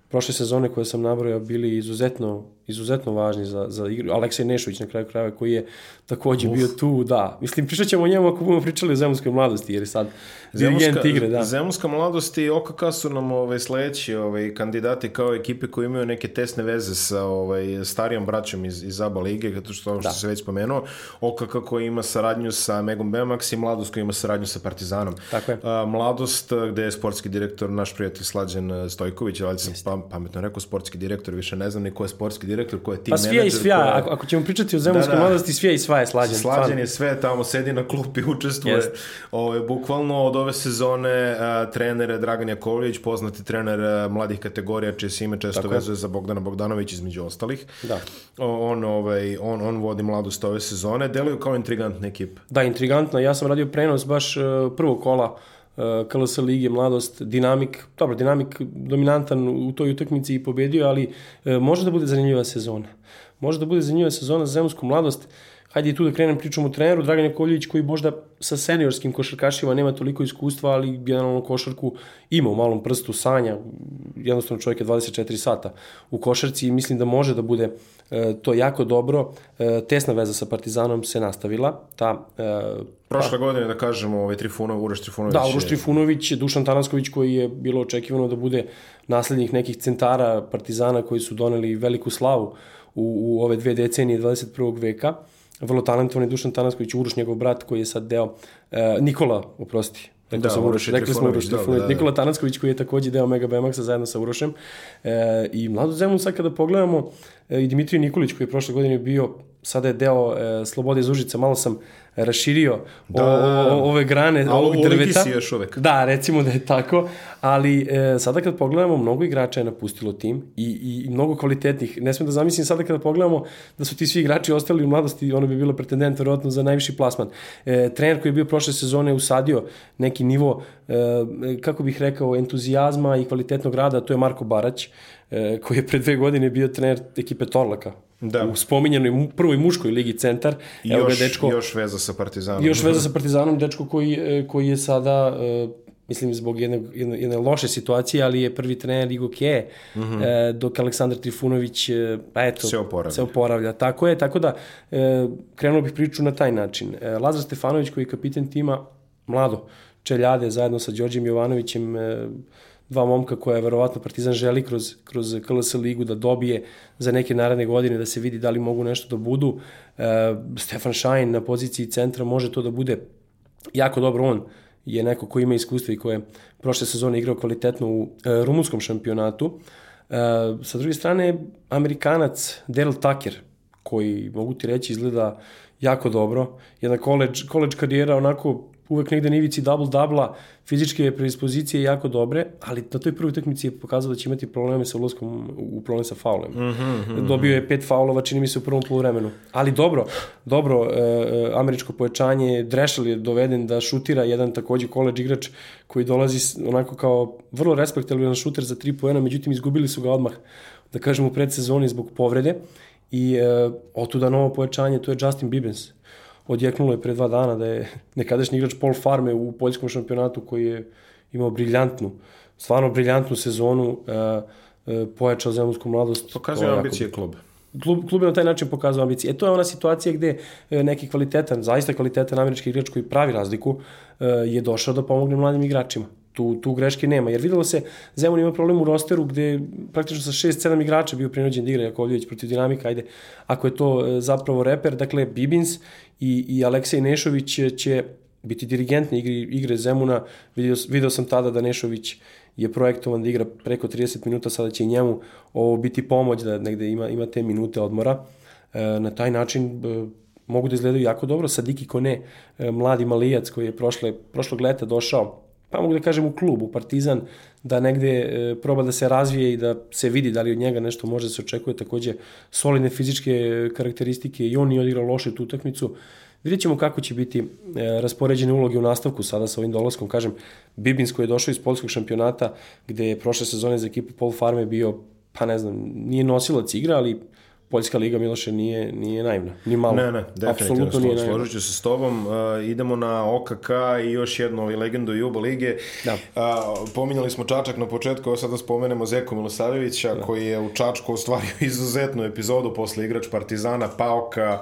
prošle sezone koje sam nabrojao bili izuzetno izuzetno važni za, za igru. Aleksej Nešović na kraju krajeva koji je takođe Uf. bio tu, da. Mislim, pričat ćemo o njemu ako budemo pričali o zemunskoj mladosti, jer je sad dirigent igre, da. Zemunska mladost i OKK su nam ovaj, sledeći ovaj, kandidati kao ekipe koji imaju neke tesne veze sa ovaj, starijom braćom iz, iz ABA lige, zato što, što da. se već spomenuo, OKK koji ima saradnju sa Megom Bemax i Mladost koji ima saradnju sa Partizanom. Tako je. A, mladost, gde je sportski direktor naš prijatelj Slađen Stojković, ali sam pa, pametno rekao sportski direktor, više ne znam ni ko je sportski direktor ko je tim pa svija i svija, je... ako, ako ćemo pričati o zemunskoj da, da. mladosti, svija i sva je slađen. Slađen je sve, tamo sedi na klupi, učestvuje. Jest. Ove, ovaj, bukvalno od ove sezone uh, trener Dragan Jakovljević, poznati trener uh, mladih kategorija, čije se ime često Tako vezuje je. za Bogdana Bogdanović između ostalih. Da. On, ovaj, on, on vodi mladost ove sezone, deluju kao intrigantna ekipa. Da, intrigantna. Ja sam radio prenos baš uh, prvog kola Eh, KLS Lige, mladost, dinamik, dobro, dinamik dominantan u toj utakmici i pobedio, ali eh, može da bude zanimljiva sezona. Može da bude zanimljiva sezona za zemsku mladost. Hajde i tu da krenem pričom o treneru, Dragan Jakovljević koji možda sa seniorskim košarkašima nema toliko iskustva, ali generalno košarku ima u malom prstu sanja, jednostavno čovjek je 24 sata u košarci i mislim da može da bude e, to jako dobro. E, tesna veza sa Partizanom se nastavila. Ta, e, Prošle godine, da kažemo, ovaj Trifunov, Uroš Trifunović. Da, Uroš Trifunović, Dušan Tanasković koji je bilo očekivano da bude naslednik nekih centara Partizana koji su doneli veliku slavu u, u ove dve decenije 21. veka vrlo talentovani Dušan Tanasković, Uroš njegov brat koji je sad deo, e, Nikola, oprosti, da, sam Uroš, rekli smo Uroš, da, da, da. Nikola Tanasković koji je takođe deo Mega BMX-a zajedno sa Urošem. E, I Mladu Zemun sad kada pogledamo, e, i Dimitrij Nikolić koji je prošle godine bio, sada je deo e, Slobode iz Užica, malo sam raširio da, o, o, ove grane a, ovog drveta. si još uvek. Da, recimo da je tako, ali e, sada kad pogledamo, mnogo igrača je napustilo tim i, i mnogo kvalitetnih. Ne smem da zamislim sada kada pogledamo da su ti svi igrači ostali u mladosti, ono bi bilo pretendent verovatno za najviši plasman. E, trener koji je bio prošle sezone usadio neki nivo, e, kako bih rekao, entuzijazma i kvalitetnog rada, to je Marko Barać, e, koji je pre dve godine bio trener ekipe Torlaka da. u spominjenoj prvoj muškoj ligi centar. I Evo još, ga dečko, još veza sa Partizanom. Još veza sa Partizanom, dečko koji, e, koji je sada e, mislim zbog jedne, jedne, jedne loše situacije, ali je prvi trener Igo Ke, mm -hmm. dok Aleksandar Trifunović pa eto, se oporavlja. se oporavlja. Tako je, tako da e, krenuo bih priču na taj način. E, Lazar Stefanović koji je kapiten tima, mlado, Čeljade zajedno sa Đorđem Jovanovićem, e, dva momka koja verovatno Partizan želi kroz, kroz KLS ligu da dobije za neke naredne godine, da se vidi da li mogu nešto da budu. E, Stefan Šajn na poziciji centra može to da bude jako dobro on je neko ko ima iskustva i ko je prošle sezone igrao kvalitetno u e, rumunskom šampionatu. E, sa druge strane, Amerikanac Daryl Tucker, koji, mogu ti reći, izgleda jako dobro. Jedna college, college karijera onako uvek negde na ivici double-dubla, fizičke predispozicije jako dobre, ali na toj prvoj utakmici je pokazao da će imati probleme sa ulazkom u problem sa faulem. Mm -hmm, Dobio je pet faulova, čini mi se u prvom poluvremenu. Ali dobro, dobro, e, e američko pojačanje, Drešel je doveden da šutira jedan takođe college igrač koji dolazi onako kao vrlo respektabilan šuter za tri poena, međutim izgubili su ga odmah, da kažem, u predsezoni zbog povrede i e, otuda novo pojačanje, to je Justin Bibbins odjeknulo je pre dva dana da je nekadašnji igrač Paul Farme u poljskom šampionatu koji je imao briljantnu, stvarno briljantnu sezonu, uh, uh, pojačao zemunsku mladost. Pokazuje ambicije klub. Klub, klub je na taj način pokazao ambicije. E to je ona situacija gde e, neki kvalitetan, zaista kvalitetan američki igrač koji pravi razliku je došao da pomogne mladim igračima Tu, tu greške nema, jer videlo se, Zemun ima problem u rosteru gde praktično sa 6-7 igrača bio prinuđen da igra Jakovljević protiv dinamika, ajde, ako je to e, zapravo reper, dakle Bibins i, i Aleksej Nešović će, će biti dirigentni igre, igre Zemuna, video, video sam tada da Nešović je projektovan da igra preko 30 minuta, sada će i njemu ovo biti pomoć da negde ima, ima te minute odmora. E, na taj način e, mogu da izgledaju jako dobro. Sadiki Kone, e, mladi malijac koji je prošle, prošlog leta došao pa mogu da kažem u klubu, Partizan, da negde e, proba da se razvije i da se vidi da li od njega nešto može da se očekuje, takođe solidne fizičke karakteristike i on nije odigrao loše tu utakmicu. Vidjet ćemo kako će biti e, raspoređene uloge u nastavku sada sa ovim dolaskom. Kažem, Bibins koji je došao iz polskog šampionata, gde je prošle sezone za ekipu Pol Farme bio, pa ne znam, nije nosilac igra, ali Poljska liga Miloše nije, nije naivna, ni malo. Ne, ne, definitivno slo, složit ću se s tobom. Uh, idemo na OKK i još jednu ovaj, legendu Juba lige. Da. Uh, pominjali smo Čačak na početku, ovo sada spomenemo Zeko Milosavljevića, da. koji je u Čačku ostvario izuzetnu epizodu posle igrač Partizana, Pauka,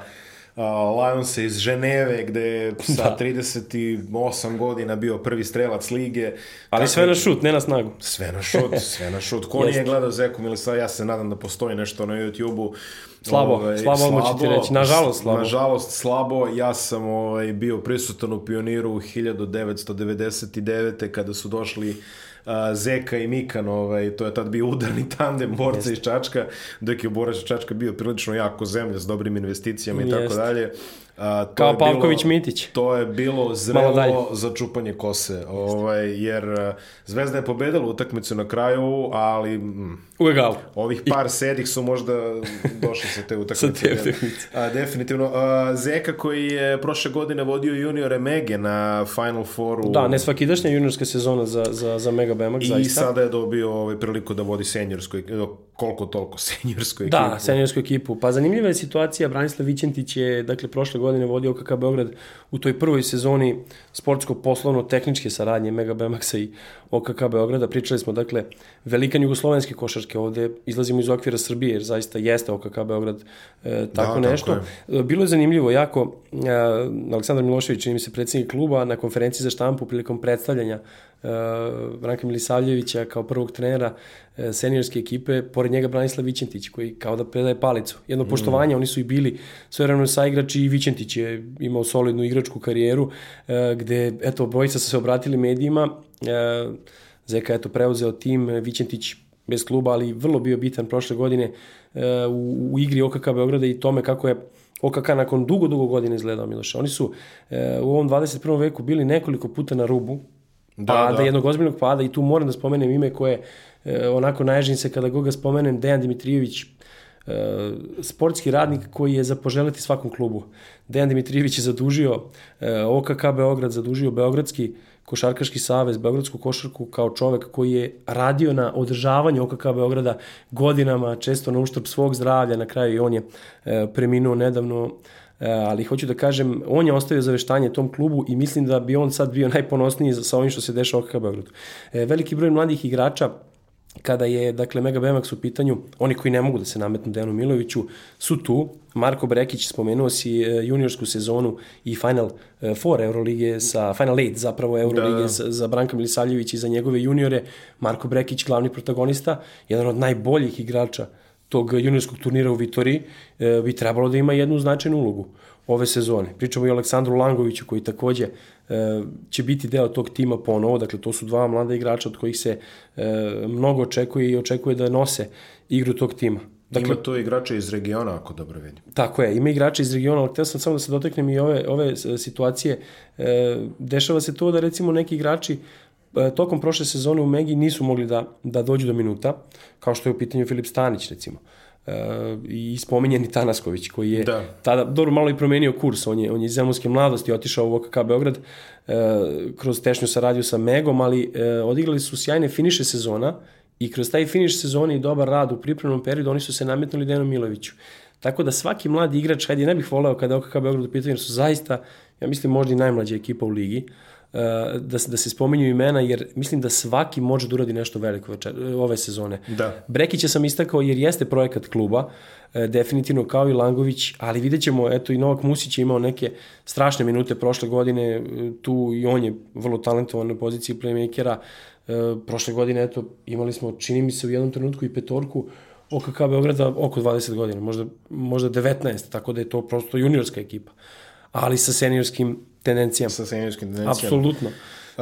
Lions iz Ženeve, gde je sa da. 38 godina bio prvi strelac lige. Ali Tako, sve na šut, ne na snagu. Sve na šut, sve na šut. Ko nije gledao Zeku Milisa, ja se nadam da postoji nešto na YouTube-u. Slabo, ovaj, slabo, slabo ću ti reći, nažalost slabo. Nažalost slabo, ja sam ovaj, bio prisutan u Pioniru u 1999. kada su došli Zeka i Mikan, ovaj, to je tad bio udarni tandem borca iz Čačka, dok je borac iz Čačka bio prilično jako zemlja s dobrim investicijama i tako dalje. A, to Kao Pavković bilo, Mitić. To je bilo zrelo za čupanje kose, ovaj, jer Zvezda je pobedila utakmicu na kraju, ali... Mm, U egalu. Ovih par I... sedih su možda došli sa te utakmice. sa te utakmice. A, definitivno. A, Zeka koji je prošle godine vodio juniore Mege na Final Fouru. Da, ne svakidašnja juniorska sezona za, za, za Mega Bemak, I zaista. I sada je dobio ovaj, priliku da vodi senjorsku, koliko toliko senjorsku ekipu. Da, senjorsku ekipu. Pa zanimljiva je situacija, Branislav Vićentić je, dakle, prošle godine vodio OKK Beograd u toj prvoj sezoni sportsko-poslovno-tehničke saradnje Mega Bemaxa i OKK Beograda. Pričali smo, dakle, velikan jugoslovenske košarke ovde, izlazimo iz okvira Srbije, jer zaista jeste OKK Beograd e, tako da, nešto. Tako je. Bilo je zanimljivo jako, e, Aleksandar Milošević, čini mi se predsednik kluba, na konferenciji za štampu prilikom predstavljanja e, Branka Milisavljevića kao prvog trenera e, seniorske ekipe, pored njega Branislav Vićentić, koji kao da predaje palicu. Jedno mm. poštovanje, oni su i bili svojevremeno saigrači i Vićentić je imao solidnu igračku karijeru, e, gde, eto, bojica su se obratili medijima, e, Zeka je to preuzeo tim, Vićentić bez kluba, ali vrlo bio bitan prošle godine e, u, u igri OKK Beograda i tome kako je OKK nakon dugo, dugo godina izgledao Miloša. Oni su e, u ovom 21. veku bili nekoliko puta na rubu da, pada, da. jednog ozbiljnog pada i tu moram da spomenem ime koje e, onako naježim se kada ga spomenem, Dejan Dimitrijević, e, sportski radnik koji je za poželiti svakom klubu. Dejan Dimitrijević je zadužio e, OKK Beograd, zadužio Beogradski Košarkaški savez, Beogradsku košarku kao čovek koji je radio na održavanju OKK Beograda godinama, često na uštrb svog zdravlja, na kraju i on je e, preminuo nedavno, ali hoću da kažem, on je ostavio zaveštanje tom klubu i mislim da bi on sad bio najponosniji sa ovim što se dešava OKK Beogradu. E, veliki broj mladih igrača kada je, dakle, Mega BMX u pitanju, oni koji ne mogu da se nametnu Dejanu Miloviću, su tu. Marko Brekić, spomenuo si e, juniorsku sezonu i Final e, Four Euroligije sa, Final Eight zapravo Euroligije da. za, za Branka Milisavljević i za njegove juniore. Marko Brekić, glavni protagonista, jedan od najboljih igrača tog juniorskog turnira u Vitoriji, e, bi trebalo da ima jednu značajnu ulogu ove sezone. Pričamo i o Aleksandru Langoviću koji takođe e, će biti deo tog tima ponovo, dakle to su dva mlada igrača od kojih se e, mnogo očekuje i očekuje da nose igru tog tima. Dakle, ima to igrače iz regiona, ako dobro vidim. Tako je, ima igrače iz regiona, ali htio sam samo da se doteknem i ove, ove situacije. E, dešava se to da recimo neki igrači tokom prošle sezone u Megi nisu mogli da, da dođu do minuta, kao što je u pitanju Filip Stanić recimo. Uh, i spominjeni Tanasković koji je da. tada dobro malo i promenio kurs on je on je iz zemunske mladosti otišao u OKK Beograd uh, kroz tešnju saradnju sa Megom ali uh, odigrali su sjajne finiše sezona i kroz taj finiš sezone i dobar rad u pripremnom periodu oni su se nametnuli Dejanu Miloviću tako da svaki mladi igrač hajde ne bih voleo kada OKK Beograd u pitanju su zaista ja mislim možda i najmlađa ekipa u ligi da, da se spominju imena, jer mislim da svaki može da uradi nešto veliko večer, ove sezone. Da. Brekića sam istakao jer jeste projekat kluba, e, definitivno kao i Langović, ali vidjet ćemo, eto i Novak Musić je imao neke strašne minute prošle godine, e, tu i on je vrlo talentovan na poziciji playmakera, e, prošle godine, eto, imali smo, čini mi se u jednom trenutku i petorku, OKK Beograda oko 20 godina, možda, možda 19, tako da je to prosto juniorska ekipa, ali sa seniorskim tendencijama. Sa seniorskim tendencijama. Apsolutno.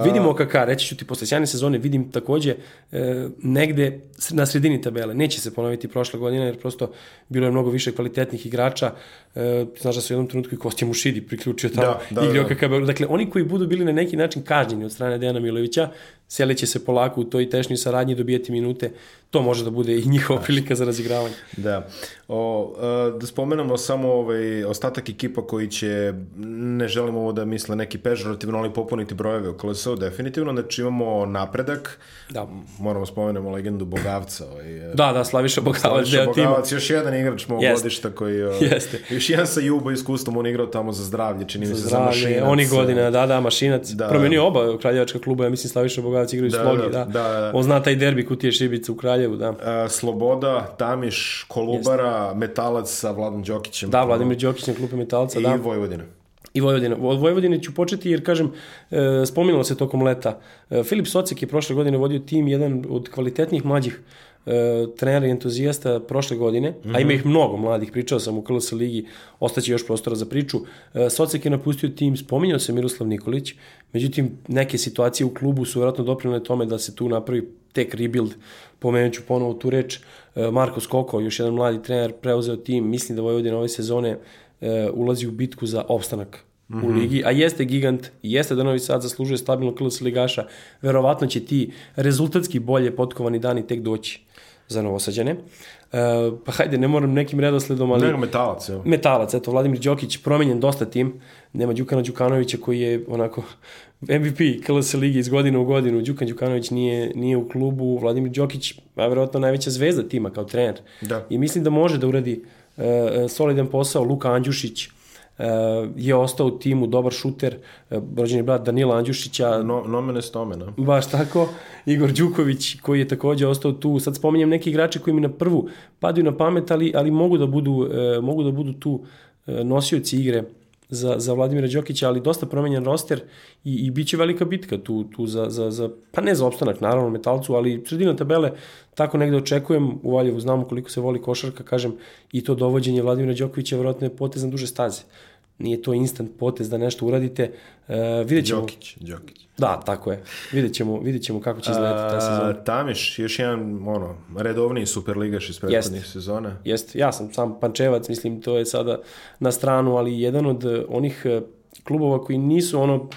Vidimo OKK, reći ću ti, posle sjajne sezone vidim takođe e, negde na sredini tabele. Neće se ponoviti prošle godine, jer prosto bilo je mnogo više kvalitetnih igrača. E, znaš da su u jednom trenutku i Kostja Mušidi priključio tamo da, da, igri da. OKK. Dakle, oni koji budu bili na neki način kažnjeni od strane Dejana Milovića, seleće se polako u toj tešnjoj saradnji i dobijeti minute. To može da bude i njihova prilika za razigravanje. Da. O, e, da spomenemo samo ovaj ostatak ekipa koji će, ne želimo ovo da misle neki pežorativno, ali popuniti brojeve u KLS-u, definitivno. Znači imamo napredak, da. moramo spomenemo legendu Bogavca. Ovaj, e, da, da, Slaviša Bogavac. Slaviša Bogavac, još jedan igrač mog godišta koji... O, Jeste. Još jedan sa Juba iskustvom, on igrao tamo za zdravlje, čini mi se za mašinac. Oni godina, da, da, mašinac. Da. Promenio oba kraljevačka kluba, ja mislim Slaviša Bogavac igraju da, Slogi, da, da. da. On zna taj derbi Kutije Šibica u Kraljevu, da. A, Sloboda, Tamiš, Kolubara, Jeste. Metalac sa Vladom Đokićem. Da, Vladimir Đokić na klupe Metalca, I da. I Vojvodina. I Vojvodina. Od Vojvodine ću početi jer, kažem, e, spominalo se tokom leta. E, Filip Socek je prošle godine vodio tim, jedan od kvalitetnijih mlađih e, trenera i entuzijasta prošle godine, mm -hmm. a ima ih mnogo mladih, pričao sam u KLS ligi, ostaće još prostora za priču. E, Socek je napustio tim, spominjao se Miroslav Nikolić, međutim, neke situacije u klubu su vjerojatno doprinale tome da se tu napravi tek rebuild, pomenuću ponovo tu reč, e, Marko Skoko, još jedan mladi trener, preuzeo tim, mislim da Vojvodina ove sezone e, ulazi u bitku za opstanak mm -hmm. u mhm. ligi, a jeste gigant, jeste da Novi Sad zaslužuje stabilno KLS ligaša, verovatno će ti rezultatski bolje potkovani dani tek doći za Novosađane. E, pa hajde, ne moram nekim redosledom, ali... Nego metalac, evo. Metalac, eto, Vladimir Đokić, promenjen dosta tim, nema Đukana Đukanovića koji je onako MVP KLS ligi iz godine u godinu, Đukan Đukanović nije, nije u klubu, Vladimir Đokić, a verovatno najveća zvezda tima kao trener. Da. I mislim da može da uradi uh, solidan posao, Luka Andjušić, je ostao u timu, dobar šuter, uh, rođeni brat Danila Andjušića. No, nomene stomena. Baš tako. Igor Đuković, koji je takođe ostao tu. Sad spominjem neki igrači koji mi na prvu padaju na pamet, ali, ali mogu, da budu, uh, mogu da budu tu nosioci igre za, za Vladimira Đokića, ali dosta promenjen roster i, i bit će velika bitka tu, tu za, za, za, pa ne za opstanak, naravno, metalcu, ali sredina tabele, tako negde očekujem, u Valjevu znamo koliko se voli košarka, kažem, i to dovođenje Vladimira Đokovića vjerojatno je potez na duže staze. Nije to instant potez da nešto uradite. Uh, vidjet ćemo... Đokić, Đokić. Da, tako je. Vidjet ćemo, vidjet ćemo kako će izgledati ta sezona. Tamiš, još jedan ono, redovni superligaš iz prethodnih Jest. sezona. Jeste, ja sam sam Pančevac, mislim, to je sada na stranu, ali jedan od eh, onih eh, klubova koji nisu ono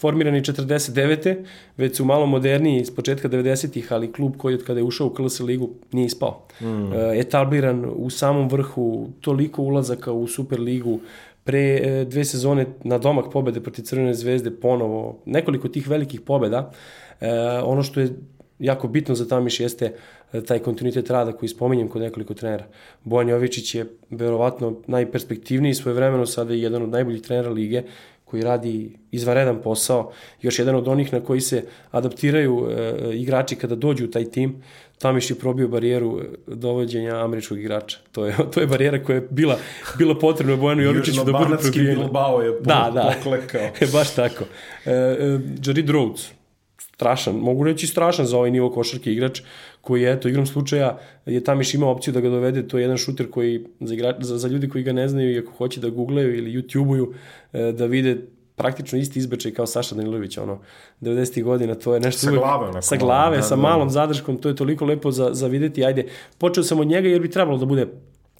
formirani 49. već su malo moderniji iz početka 90-ih, ali klub koji od kada je ušao u KLS ligu nije ispao. Mm. etabliran u samom vrhu, toliko ulazaka u Superligu, pre e, dve sezone na domak pobede protiv Crvene zvezde ponovo, nekoliko tih velikih pobeda. E, ono što je jako bitno za Tamiš jeste e, taj kontinuitet rada koji spominjem kod nekoliko trenera. Bojan Jovičić je verovatno najperspektivniji svoje vremeno, sada je jedan od najboljih trenera lige koji radi izvaredan posao, još jedan od onih na koji se adaptiraju e, igrači kada dođu u taj tim. Tamiš je probio barijeru e, dovođenja američkog igrača. To je, to je barijera koja je bila, bila potrebna Bojanu Jovičiću da bude probijena. Bilbao je po, da, da. poklekao. E, baš tako. E, e, Jared Rhodes, strašan, mogu reći strašan za ovaj nivo košarke igrač, koji je, eto, igram slučaja, je Tamiš imao opciju da ga dovede, to je jedan šuter koji, za, igra, za, za ljudi koji ga ne znaju i ako hoće da googlaju ili YouTubeuju, e, da vide praktično isti izbečaj kao Saša Danilović, ono, 90. godina, to je nešto sa uvek, glave, onako, sa glave, da, sa da. malom zadrškom, to je toliko lepo za, za videti, ajde, počeo sam od njega jer bi trebalo da bude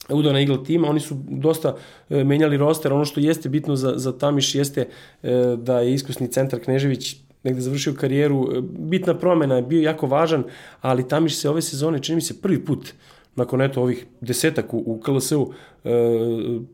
udao na Eagle tima, oni su dosta e, menjali roster, ono što jeste bitno za, za Tamiš jeste e, da je iskusni centar Knežević negde završio karijeru, e, bitna promena je bio jako važan, ali Tamiš se ove sezone, čini mi se prvi put, nakon eto ovih desetak u, u KLS-u, e,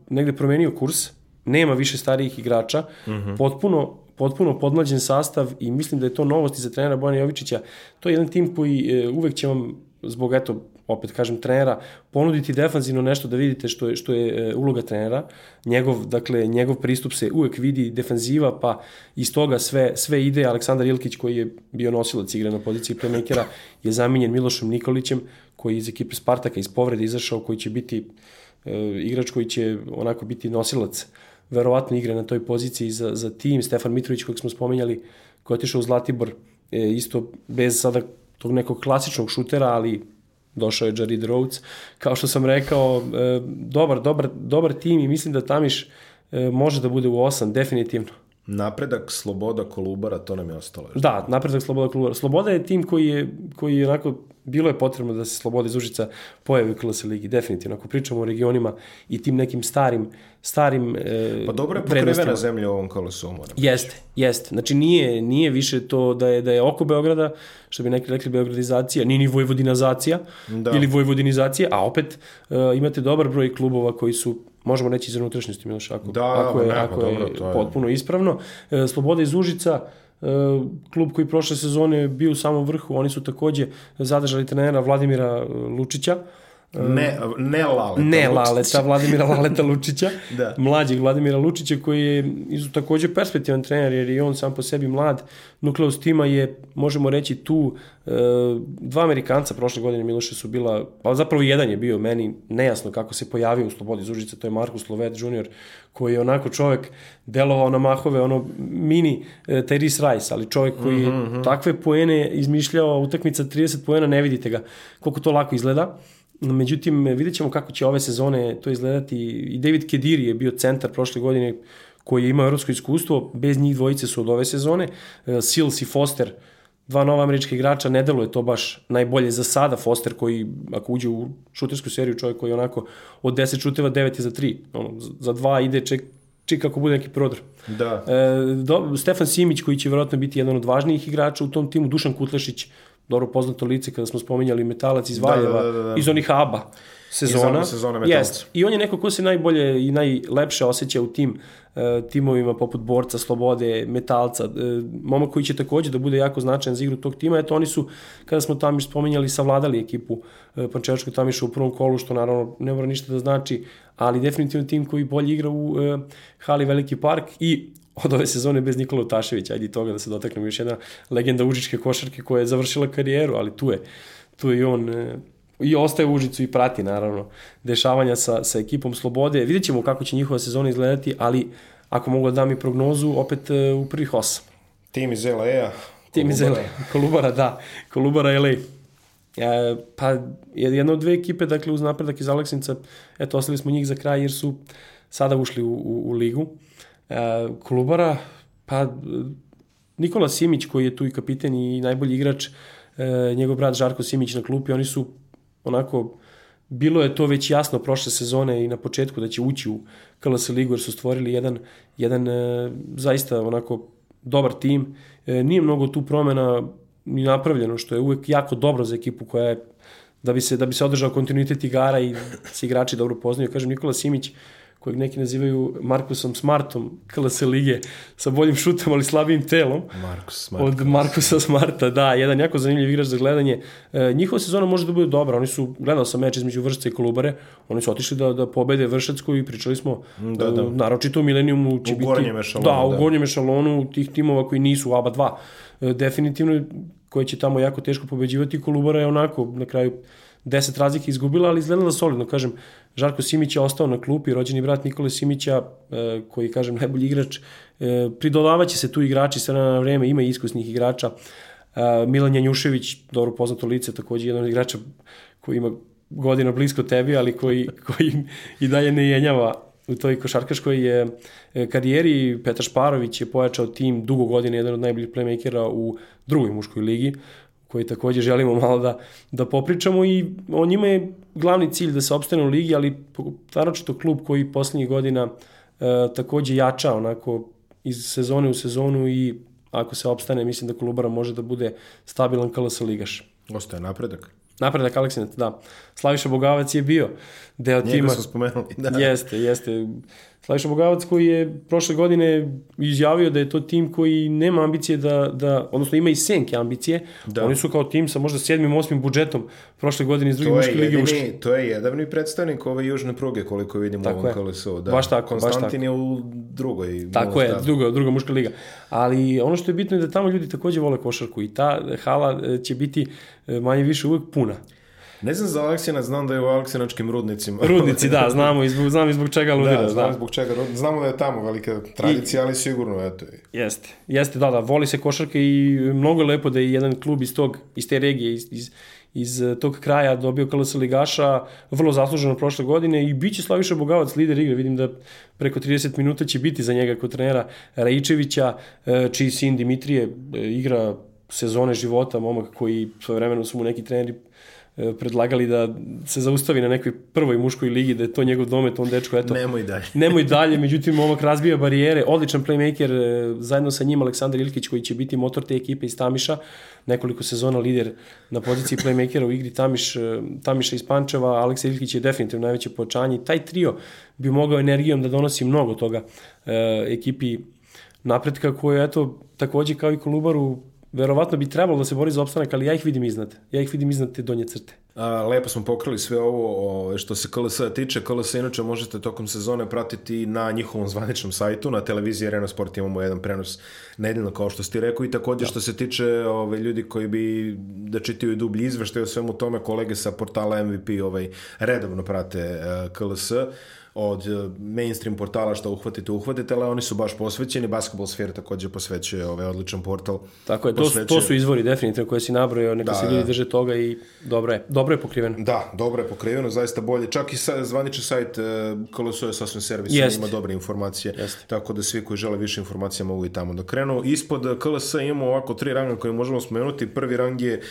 negde promenio kurs, nema više starijih igrača, mm -hmm. potpuno potpuno podmlađen sastav i mislim da je to novost za trenera Bojana Jovičića. To je jedan tim koji e, uvek će vam zbog eto opet kažem trenera, ponuditi defanzivno nešto da vidite što je, što je e, uloga trenera. Njegov, dakle, njegov pristup se uvek vidi defanziva, pa iz toga sve, sve ide. Aleksandar Ilkić koji je bio nosilac igre na poziciji playmakera je zamenjen Milošem Nikolićem koji je iz ekipe Spartaka iz povrede izašao, koji će biti e, igrač koji će onako biti nosilac verovatno igre na toj poziciji za, za tim. Stefan Mitrović kojeg smo spomenjali koji je otišao u Zlatibor e, isto bez sada tog nekog klasičnog šutera, ali došao je Jared Rhodes. Kao što sam rekao, e, dobar, dobar, dobar tim i mislim da Tamiš e, može da bude u 8, definitivno. Napredak Sloboda Kolubara, to nam je ostalo. Da, napredak Sloboda Kolubara. Sloboda je tim koji je, koji je onako bilo je potrebno da se Sloboda iz Užica pojavi u KLS ligi, definitivno. Ako pričamo o regionima i tim nekim starim, starim e, Pa dobro je pokrivena zemlja u ovom KLS-u, moram. Jeste, jeste. Znači nije, nije više to da je, da je oko Beograda, što bi neki rekli beogradizacija, nije ni vojvodinazacija da. ili vojvodinizacija, a opet uh, imate dobar broj klubova koji su možemo reći iz unutrašnjosti Miloš, ako, da, ako je, ne, ako pa je dobro, je potpuno ispravno. E, Sloboda iz Užica, E, klub koji prošle sezone bio u samom vrhu, oni su takođe zadržali trenera Vladimira Lučića, Ne, ne Laleta Ne Laleta, Vladimira Laleta Lučića, da. mlađeg Vladimira Lučića koji je izu takođe perspektivan trener jer je on sam po sebi mlad. Nukleus tima je, možemo reći, tu e, dva Amerikanca prošle godine Miloše su bila, pa zapravo jedan je bio meni nejasno kako se pojavio u Slobodi Zužice, to je Markus Lovet junior, koji je onako čovek delovao na mahove, ono mini e, Rice, ali čovek koji je mm -hmm. takve poene izmišljao, utakmica 30 poena, ne vidite ga koliko to lako izgleda. Međutim, vidjet ćemo kako će ove sezone to izgledati. I David Kediri je bio centar prošle godine koji je imao evropsko iskustvo. Bez njih dvojice su od ove sezone. E, Sils i Foster, dva nova američka igrača, ne deluje to baš najbolje za sada. Foster koji, ako uđe u šutersku seriju, čovjek koji onako od 10 šuteva 9 je za 3. Ono, za 2 ide ček, ček kako bude neki prodor. Da. E, do, Stefan Simić koji će verovatno biti jedan od važnijih igrača u tom timu, Dušan Kutlešić, dobro poznato lice kada smo spominjali metalac iz da, Valjeva, da, da, da, da. iz onih ABA sezona. Iz sezona yes. I on je neko ko se najbolje i najlepše osjeća u tim uh, timovima poput Borca, Slobode, Metalca, uh, momak koji će takođe da bude jako značajan za igru tog tima. Eto, oni su, kada smo tamo spominjali, savladali ekipu uh, Pančevačkog tamiša u prvom kolu, što naravno ne mora ništa da znači, ali definitivno tim koji bolje igra u uh, hali Veliki park i od ove sezone bez Nikola Utaševića, ajde toga da se dotaknemo još jedna legenda užičke košarke koja je završila karijeru, ali tu je, tu je i on e, i ostaje u Užicu i prati naravno dešavanja sa, sa ekipom Slobode. Vidjet ćemo kako će njihova sezona izgledati, ali ako mogu da dam i prognozu, opet e, u prvih osam. Tim iz LA-a. Tim iz LA, Kolubara, da. Kolubara LA. E, pa jedna od dve ekipe, dakle uz napredak iz Aleksinca, eto, ostali smo njih za kraj jer su sada ušli u, u, u ligu. E, Kolubara, pa Nikola Simić koji je tu i kapiten i najbolji igrač, e, njegov brat Žarko Simić na klupi, oni su onako bilo je to već jasno prošle sezone i na početku da će ući u KLS ligu jer su stvorili jedan, jedan e, zaista onako dobar tim. E, nije mnogo tu promena ni napravljeno što je uvek jako dobro za ekipu koja je da bi se da bi se održao kontinuitet igara i se igrači dobro poznaju. Kažem Nikola Simić kojeg neki nazivaju Markusom Smartom KLS lige sa boljim šutom, ali slabijim telom. Markus Smart. Od Markusa Smarta, da, jedan jako zanimljiv igrač za gledanje. E, njihova sezona može da bude dobra, oni su, gledao sam meč između Vršca i Kolubare, oni su otišli da, da pobede Vršacku i pričali smo, da, da. naročito u Milenijumu će u biti... Gornjem ešalonu, da, u da. gornjem ešalonu tih timova koji nisu u ABA 2. E, definitivno koje će tamo jako teško pobeđivati, Kolubara je onako na kraju 10 razlike izgubila, ali izgledala solidno, kažem, Žarko Simić je ostao na klupi, rođeni brat Nikole Simića, e, koji, kažem, najbolji igrač, e, pridodavaće se tu igrači sve na vreme, ima iskusnih igrača, e, Milan Janjušević, dobro poznato lice, takođe jedan od igrača koji ima godina blisko tebi, ali koji, koji i dalje ne jenjava u toj košarkaškoj je karijeri. Petar Šparović je pojačao tim dugo godine, jedan od najboljih playmakera u drugoj muškoj ligi koji takođe želimo malo da, da popričamo i o njima je glavni cilj da se opstane u ligi, ali naročito klub koji poslednjih godina e, takođe jača onako iz sezone u sezonu i ako se opstane, mislim da Kolubara može da bude stabilan KLS ligaš. Ostaje napredak. Napredak Aleksinac, da. Slaviša Bogavac je bio deo Njega tima. smo spomenuli, da. Jeste, jeste. Slaviša Bogavac koji je prošle godine izjavio da je to tim koji nema ambicije da, da odnosno ima i senke ambicije. Da. Oni su kao tim sa možda sedmim, osmim budžetom prošle godine iz druge muške lige ušli. To je jedavni predstavnik ove južne pruge koliko vidimo tako u ovom KLS-u. Da. Baš tako, Konstantin baš tako. je u drugoj. Tako je, druga, druga muška liga. Ali ono što je bitno je da tamo ljudi takođe vole košarku i ta hala e, će biti e, manje više uvek puna. Ne znam za Aleksina, znam da je u Aleksinačkim rudnicima. Rudnici, da, znamo i zbog, znam i zbog čega ludira. Da, znam zbog čega. Znamo da je tamo velika tradicija, ali sigurno, eto. Jeste, jeste, da, da, voli se košarka i mnogo je lepo da je jedan klub iz tog, iz te regije, iz, iz, iz tog kraja dobio KLS ligaša vrlo zasluženo prošle godine i bit će Slaviša Bogavac lider igre. Vidim da preko 30 minuta će biti za njega kod trenera Rajičevića, e, čiji sin Dimitrije e, igra sezone života, momak koji svoje vremeno su mu neki treneri E, predlagali da se zaustavi na nekoj prvoj muškoj ligi, da je to njegov domet, on dečko, eto. Nemoj dalje. nemoj dalje, međutim, momak razbija barijere, odličan playmaker, e, zajedno sa njim Aleksandar Ilkić koji će biti motor te ekipe iz Tamiša, nekoliko sezona lider na poziciji playmakera u igri Tamiš, e, Tamiša iz Pančeva, Aleksa Ilkić je definitivno najveće pojačanje. Taj trio bi mogao energijom da donosi mnogo toga e, ekipi napretka koje, eto, takođe kao i Kolubaru verovatno bi trebalo da se bori za opstanak, ali ja ih vidim iznad. Ja ih vidim iznad te donje crte. A, lepo smo pokrili sve ovo o, što se KLS tiče. KLS inače možete tokom sezone pratiti na njihovom zvaničnom sajtu, na televiziji Arena Sport imamo jedan prenos nedeljno kao što ste rekao i takođe da. što se tiče ove, ljudi koji bi da čitaju dublji izveštaj o svemu tome, kolege sa portala MVP ovaj, redovno prate uh, KLS od e, mainstream portala što uhvatite, uhvatite, ali oni su baš posvećeni. Basketball Sphere takođe posvećuje ovaj odličan portal. Tako je, to, posvećuje... to su izvori definitivno koje si nabrojao, neka da, se ljudi da. drže toga i dobro je, dobro je pokriveno. Da, dobro je pokriveno, zaista bolje. Čak i sa, zvanični sajt uh, Koloso je sasvim servis, Jest. ima dobre informacije, Jest. tako da svi koji žele više informacija mogu i tamo da krenu. Ispod KLS imamo ovako tri ranga koje možemo spomenuti. Prvi rang je uh,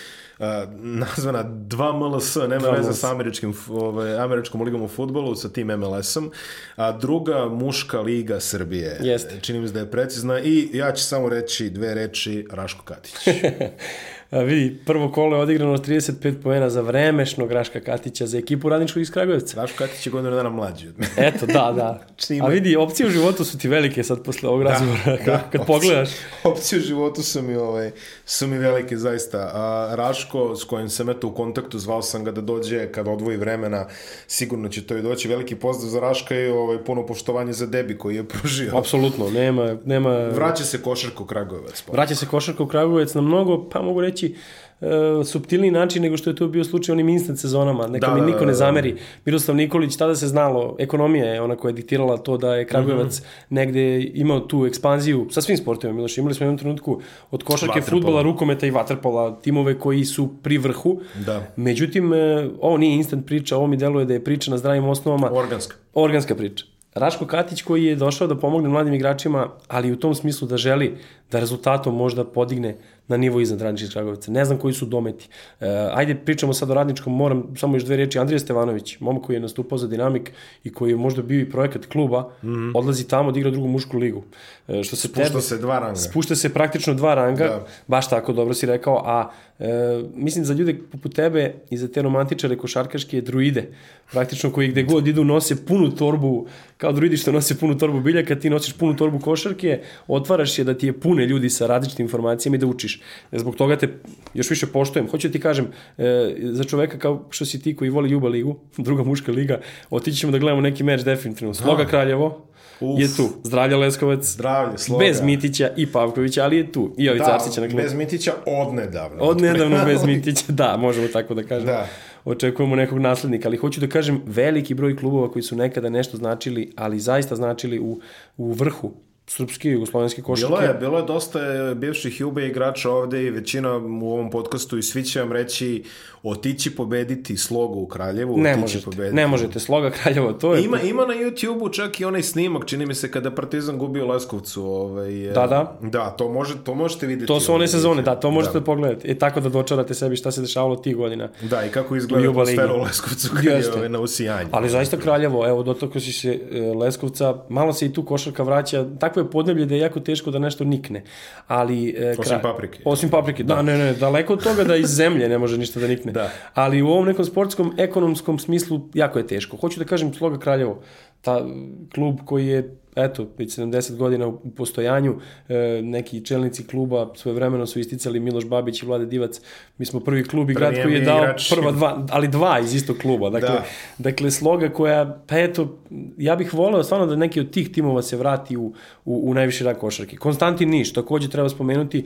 nazvana 2 MLS, nema veze sa američkim, ove, američkom ligom u futbolu, sa tim MLS-om, a druga muška liga Srbije. Jeste. Čini mi se da je precizna i ja ću samo reći dve reči Raško Katić. A vidi, prvo kolo je odigrano 35 poena za vremešnog Raška Katića za ekipu Radničkog iz Kragujevca. Raško Katić je godinu dana mlađi od Eto, da, da. A vidi, opcije u životu su ti velike sad posle ovog da, razgovora, da, kad, opcije, pogledaš. Opcije u životu su mi, ovaj, su mi velike, zaista. A Raško, s kojim sam eto u kontaktu, zvao sam ga da dođe kad odvoji vremena, sigurno će to i doći. Veliki pozdrav za Raška i ovaj, puno poštovanje za Debi koji je pružio. Apsolutno, nema... nema... Vraća se košarka u Kragujevac. Vraća se košarka u Kragujevac na mnogo, pa mogu reći, reći uh, subtilni način nego što je to bio slučaj onim instant sezonama. Neka da, mi niko ne zameri. Miroslav Nikolić, tada se znalo, ekonomija je ona koja je diktirala to da je Kragujevac mm -hmm. negde imao tu ekspanziju sa svim sportovima, Miloš. Imali smo u jednom trenutku od košarke, futbola, rukometa i vaterpola, timove koji su pri vrhu. Da. Međutim, uh, ovo nije instant priča, ovo mi deluje da je priča na zdravim osnovama. Organska. Organska priča. Raško Katić koji je došao da pomogne mladim igračima, ali u tom smislu da želi da rezultatom možda podigne na nivo iznad Radničkih Kragovica. Ne znam koji su dometi. E, ajde, pričamo sad o Radničkom, moram samo još dve reči. Andrija Stevanović, momak koji je nastupao za Dinamik i koji je možda bio i projekat kluba, mm -hmm. odlazi tamo da igra drugu mušku ligu. E, što se spušta tebe, se dva ranga. Spušta se praktično dva ranga, da. baš tako dobro si rekao, a e, mislim za ljude poput tebe i za te romantičare košarkaške druide, praktično koji gde god idu nose punu torbu, kao druidi što nose punu torbu biljaka, ti nosiš punu torbu košarke, otvaraš je da ti je pune ljudi sa različitim informacijama i da učiš. E, zbog toga te još više poštojem. Hoću da ti kažem, e, za čoveka kao što si ti koji voli Juba ligu, druga muška liga, otići ćemo da gledamo neki meč definitivno. Sloga Kraljevo, Uf. je tu. Zdravlja Leskovac. Zdravlje, sloga. Bez Mitića i Pavkovića, ali je tu. I Jovica da, Arsića klubu. Bez Mitića odnedavno. Odnedavno bez Mitića, da, možemo tako da kažemo. Da. Očekujemo nekog naslednika, ali hoću da kažem veliki broj klubova koji su nekada nešto značili, ali zaista značili u, u vrhu srpske i jugoslovenske košarke. Bilo je, bilo je dosta bivših Jube igrača ovde i većina u ovom podcastu i svi će vam reći otići pobediti slogu u Kraljevu. Ne možete, pobediti. ne možete, sloga Kraljevo, to je... Ima, ima na YouTube-u čak i onaj snimak, čini mi se kada Partizan gubio Leskovcu. Ovaj, da, da. Da, to, može, to možete videti. To su one sezone, da, to možete da. pogledati. E tako da dočarate sebi šta se dešavalo tih godina. Da, i kako izgleda atmosfera u Leskovcu kad je ovaj, na usijanju. Ali zaista Kraljevo, evo, dotoko si se e, Leskovca, malo se i tu košarka vraća, takvo je podneblje da je jako teško da nešto nikne. Ali, e, osim paprike. Osim paprike, da, da, ne, ne, daleko od toga da iz zemlje ne može ništa da nikne. Da. Ali u ovom nekom sportskom, ekonomskom smislu jako je teško. Hoću da kažem Sloga Kraljevo, ta klub koji je eto, već 70 godina u postojanju, e, neki čelnici kluba svoje vremeno su isticali Miloš Babić i Vlade Divac. Mi smo prvi klub i grad koji je dao igrač. prva dva, ali dva iz istog kluba. Dakle, da. dakle sloga koja, pa eto, ja bih voleo stvarno da neki od tih timova se vrati u, u, u najviši rak košarke. Konstantin Niš, takođe treba spomenuti, e,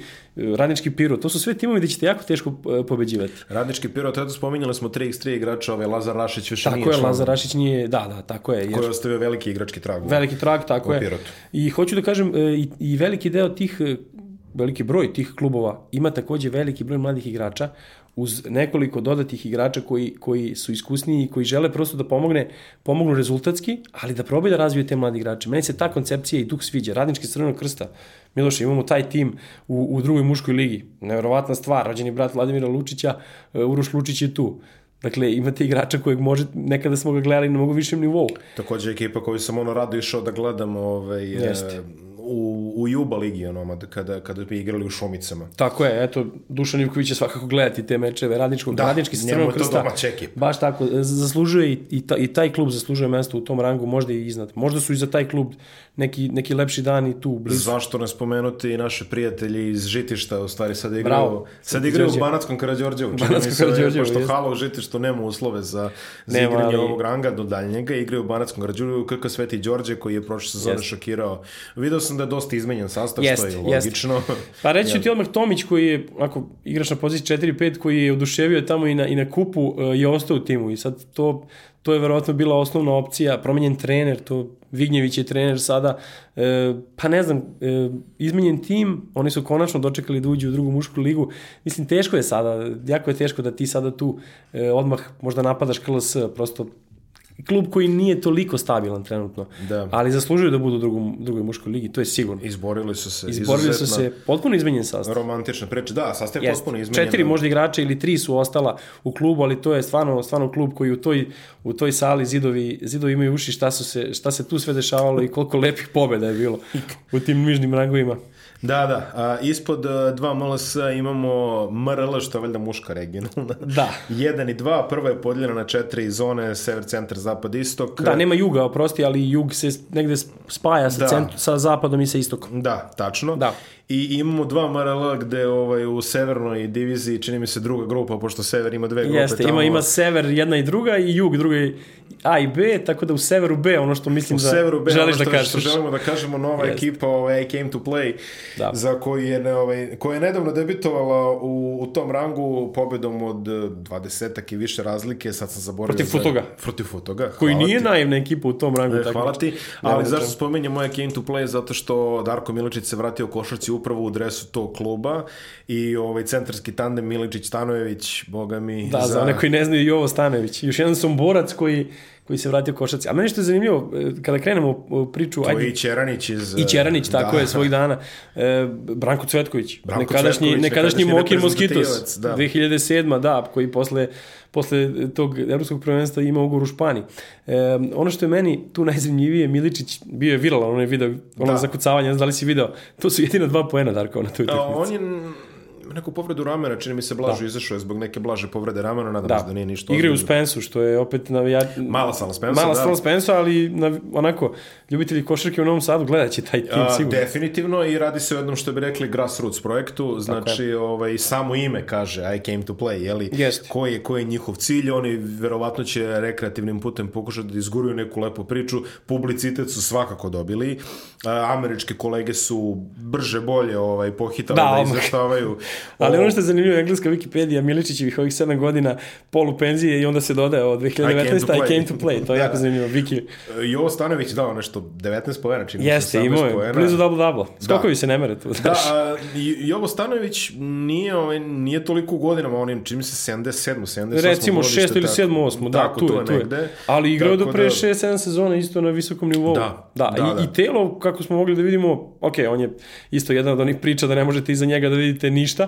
Radnički Piro, to su sve timovi gde ćete jako teško e, pobeđivati. Radnički Piro, tada spominjali smo 3x3 igrača, ovaj Lazar Rašić više tako nije. Tako je, Lazar Rašić nije, da, da, tako je. Jer... Koji je ostavio veliki igrački trag. Veliki trag, tako je. I hoću da kažem, e, i, i veliki deo tih veliki broj tih klubova ima takođe veliki broj mladih igrača uz nekoliko dodatih igrača koji, koji su iskusniji i koji žele prosto da pomogne, pomognu rezultatski, ali da probaju da razviju te mladi igrače. Meni se ta koncepcija i duh sviđa. Radnički crvenog krsta. Miloše, imamo taj tim u, u drugoj muškoj ligi. Neverovatna stvar. Rođeni brat Vladimira Lučića, e, Uroš Lučić je tu. Dakle, imate igrača kojeg može, nekada smo ga gledali na mnogo višem nivou. Takođe ekipa koju sam ono rado išao da gledam ovaj, Jeste u, u Juba ligi, ono, kada, kada bi igrali u Šumicama. Tako je, eto, Dušan Ivković će svakako gledati te mečeve radničkog, da, radnički sa Crvenog krsta. Baš tako, zaslužuje i, i, ta, i taj klub zaslužuje mesto u tom rangu, možda i iznad. Možda su i za taj klub neki, neki lepši dan i tu blizu. Zašto ne spomenuti i naše prijatelji iz Žitišta, u stvari sad igraju, Bravo. sad igraju u Banackom Karadžorđevu. Banatskom Karadžorđevu, Pošto hala u Žitištu nema uslove za, za nema, igranje ali... ovog ranga do daljnjega, igraju u Banatskom Karadžorđevu, KK Sveti Đorđe koji je prošle sezone šokirao. Video sam da je dosta izmenjen sastav, jest, što je logično. Jest. Pa reći ti odmah Tomić koji je, ako igraš na poziciji 4-5, koji je oduševio tamo i na, i na kupu, e, je ostao u timu i sad to, to je verovatno bila osnovna opcija, promenjen trener, to Vignjević je trener sada, e, pa ne znam, e, izmenjen tim, oni su konačno dočekali da uđu u drugu mušku ligu. Mislim, teško je sada, jako je teško da ti sada tu e, odmah možda napadaš KLS, prosto klub koji nije toliko stabilan trenutno, da. ali zaslužuju da budu u drugom, drugoj muškoj ligi, to je sigurno. Izborili su se. Izborili su se, potpuno izmenjen sastav. Romantična priča, da, sastav je potpuno izmenjen. Četiri možda igrača ili tri su ostala u klubu, ali to je stvarno, stvarno klub koji u toj, u toj sali zidovi, zidovi imaju uši šta, su se, šta se tu sve dešavalo i koliko lepih pobeda je bilo u tim nižnim rangovima. Da, da. A, ispod a, dva MLS imamo MRL, što je valjda muška regionalna. Da. Jedan i dva. Prva je podijeljena na četiri zone, sever, centar, zapad, istok. Da, nema juga, oprosti, ali jug se negde spaja sa, da. centru, sa zapadom i sa istokom. Da, tačno. Da. I imamo dva MRL gde ovaj, u severnoj diviziji čini mi se druga grupa, pošto sever ima dve grupe. Jeste, tamo. ima, ima sever jedna i druga i jug druga i A i B, tako da u severu B, ono što mislim u da severu B, želiš ono što, da kažeš. Što želimo da kažemo, nova Jest. ekipa ovaj, I came to play, da. za koju je, ne, ovaj, koja je nedavno debitovala u, u tom rangu pobedom od 20 i više razlike, sad sam zaboravio. Protiv Futoga. Protiv Futoga. Koji nije naivna ekipa u tom rangu. E, hvala ti, ali zašto spomenjem I came to play? Zato što Darko Miličić se vratio u košarci upravo u dresu tog kluba i ovaj centarski tandem Miličić-Stanojević, boga mi. Da, za, za one koji ne znaju Jovo Stanojević. Još jedan sam borac koji koji se vratio košarci. A meni što je zanimljivo, e, kada krenemo u priču... To ajde, i Čeranić iz... I Čeranić, tako da. je, svojih dana. E, Branko Cvetković, Branko nekadašnji, Cvetković, nekadašnji Mokin Moskitos, da. 2007. da, koji posle, posle tog evropskog prvenstva ima ugovor u Španiji. E, ono što je meni tu najzanimljivije, Miličić bio je viralan, onaj video, ono da. zakucavanje, da li si video, to su jedina dva poena, Darko, na toj utakmici. On je neku povredu ramena, čini mi se Blažu da. izašao je zbog neke blaže povrede ramena, nadam da. se da nije ništa. Igre u Spensu, što je opet navija... Mala sala Spensa, Mala da. sala Spensa, ali na, onako, ljubitelji košarke u Novom Sadu gledat će taj tim sigurno. Definitivno i radi se o jednom što bi rekli grassroots projektu, znači ovaj, samo ime kaže I came to play, jeli? Jest. Koji je, koji je njihov cilj, oni verovatno će rekreativnim putem pokušati da izguruju neku lepu priču, publicitet su svakako dobili, američke kolege su brže bolje ovaj, pohitali da, da izveštavaju Ali ono što je zanimljivo, engleska Wikipedia, Miličićevih ovih 7 godina polu penzije i onda se dodaje od 2019. I came to play. To je da, jako da. zanimljivo. Viki. Jovo Stanović dao nešto 19 poena, čini Jeste, imao je. Blizu double-double. Skokovi da. se ne mere tu. Da, a, Jovo Stanović nije, ovaj, nije toliko u godinama, on je, čini se 77, 78. Recimo 6 ili 7, 8, da, tu je, tu je. Ali igrao do pre 6-7 da- sezona isto na visokom nivou. Da, da, da, i, da. i telo, kako smo mogli da vidimo, ok, on je isto jedan od onih priča da ne možete iza njega da vidite ništa,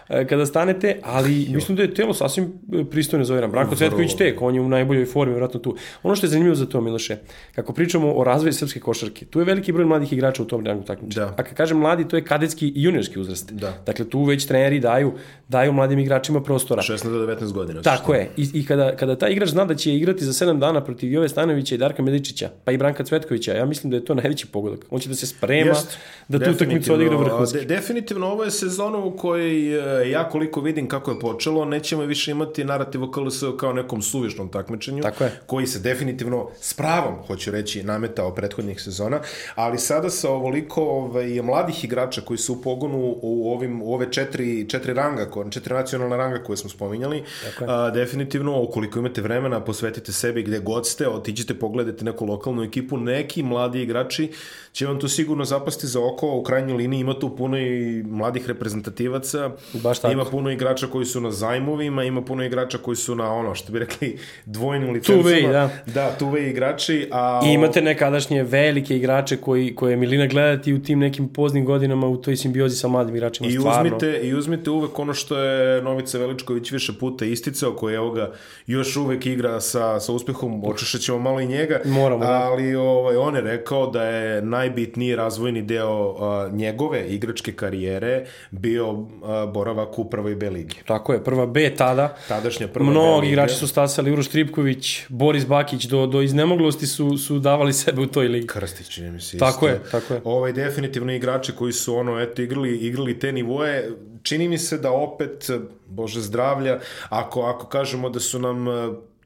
kada stanete, ali jo. mislim da je telo sasvim e, pristojno za ovaj Branko Cvetković tek, on je u najboljoj formi, vjerojatno tu. Ono što je zanimljivo za to, Miloše, kako pričamo o razvoju srpske košarke, tu je veliki broj mladih igrača u tom rangu takmičenja. Da. A kad kažem mladi, to je kadetski i juniorski uzrast. Da. Dakle, tu već treneri daju, daju mladim igračima prostora. 16 do 19 godina. Tako je. I, i kada, kada taj igrač zna da će igrati za 7 dana protiv Jove Stanovića i Darka Medičića, pa i Branka Cvetkovića, ja mislim da je to najveći pogodak. On će da se sprema Jest, da tu utakmicu odigra vrhunski. De, definitivno ovo je sezona u kojoj e, ja koliko vidim kako je počelo, nećemo više imati narativ o KLS kao nekom suvišnom takmičenju, Tako je. koji se definitivno s pravom, hoću reći, nametao prethodnih sezona, ali sada sa ovoliko ovaj, mladih igrača koji su u pogonu u, ovim, u ove četiri, četiri ranga, četiri nacionalna ranga koje smo spominjali, a, definitivno, ukoliko imate vremena, posvetite sebi gde god ste, otiđite, pogledajte neku lokalnu ekipu, neki mladi igrači će vam to sigurno zapasti za oko, u krajnjoj liniji ima tu puno i mladih reprezentativaca, Baš tako. ima puno igrača koji su na zajmovima, ima puno igrača koji su na ono, što bi rekli, dvojnim licencama. Two-way, da. Da, two-way igrači. A... I imate nekadašnje velike igrače koji, koje je Milina gledati u tim nekim poznim godinama u toj simbiozi sa mladim igračima. I stvarno. uzmite, I uzmite uvek ono što je Novica Veličković više puta isticao, koji evo ga još uvek igra sa, sa uspehom, očešat ćemo malo i njega. Moramo, da. Ali ovaj, on je rekao da je najbitniji razvojni deo uh, njegove igračke karijere bio uh, boravak u prvoj B ligi. Tako je, prva B tada. Tadašnja prva Mnogi igrači su stasali, Uroš Tripković, Boris Bakić, do, do iznemoglosti su, su davali sebe u toj ligi. Krstić, čini mi se. Tako je, tako je. Ovaj, definitivno igrači koji su ono, eto, igrali, igrali te nivoje, čini mi se da opet, bože zdravlja, ako, ako kažemo da su nam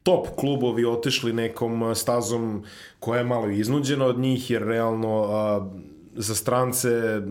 top klubovi otišli nekom stazom koja je malo iznuđena od njih, jer realno a, za strance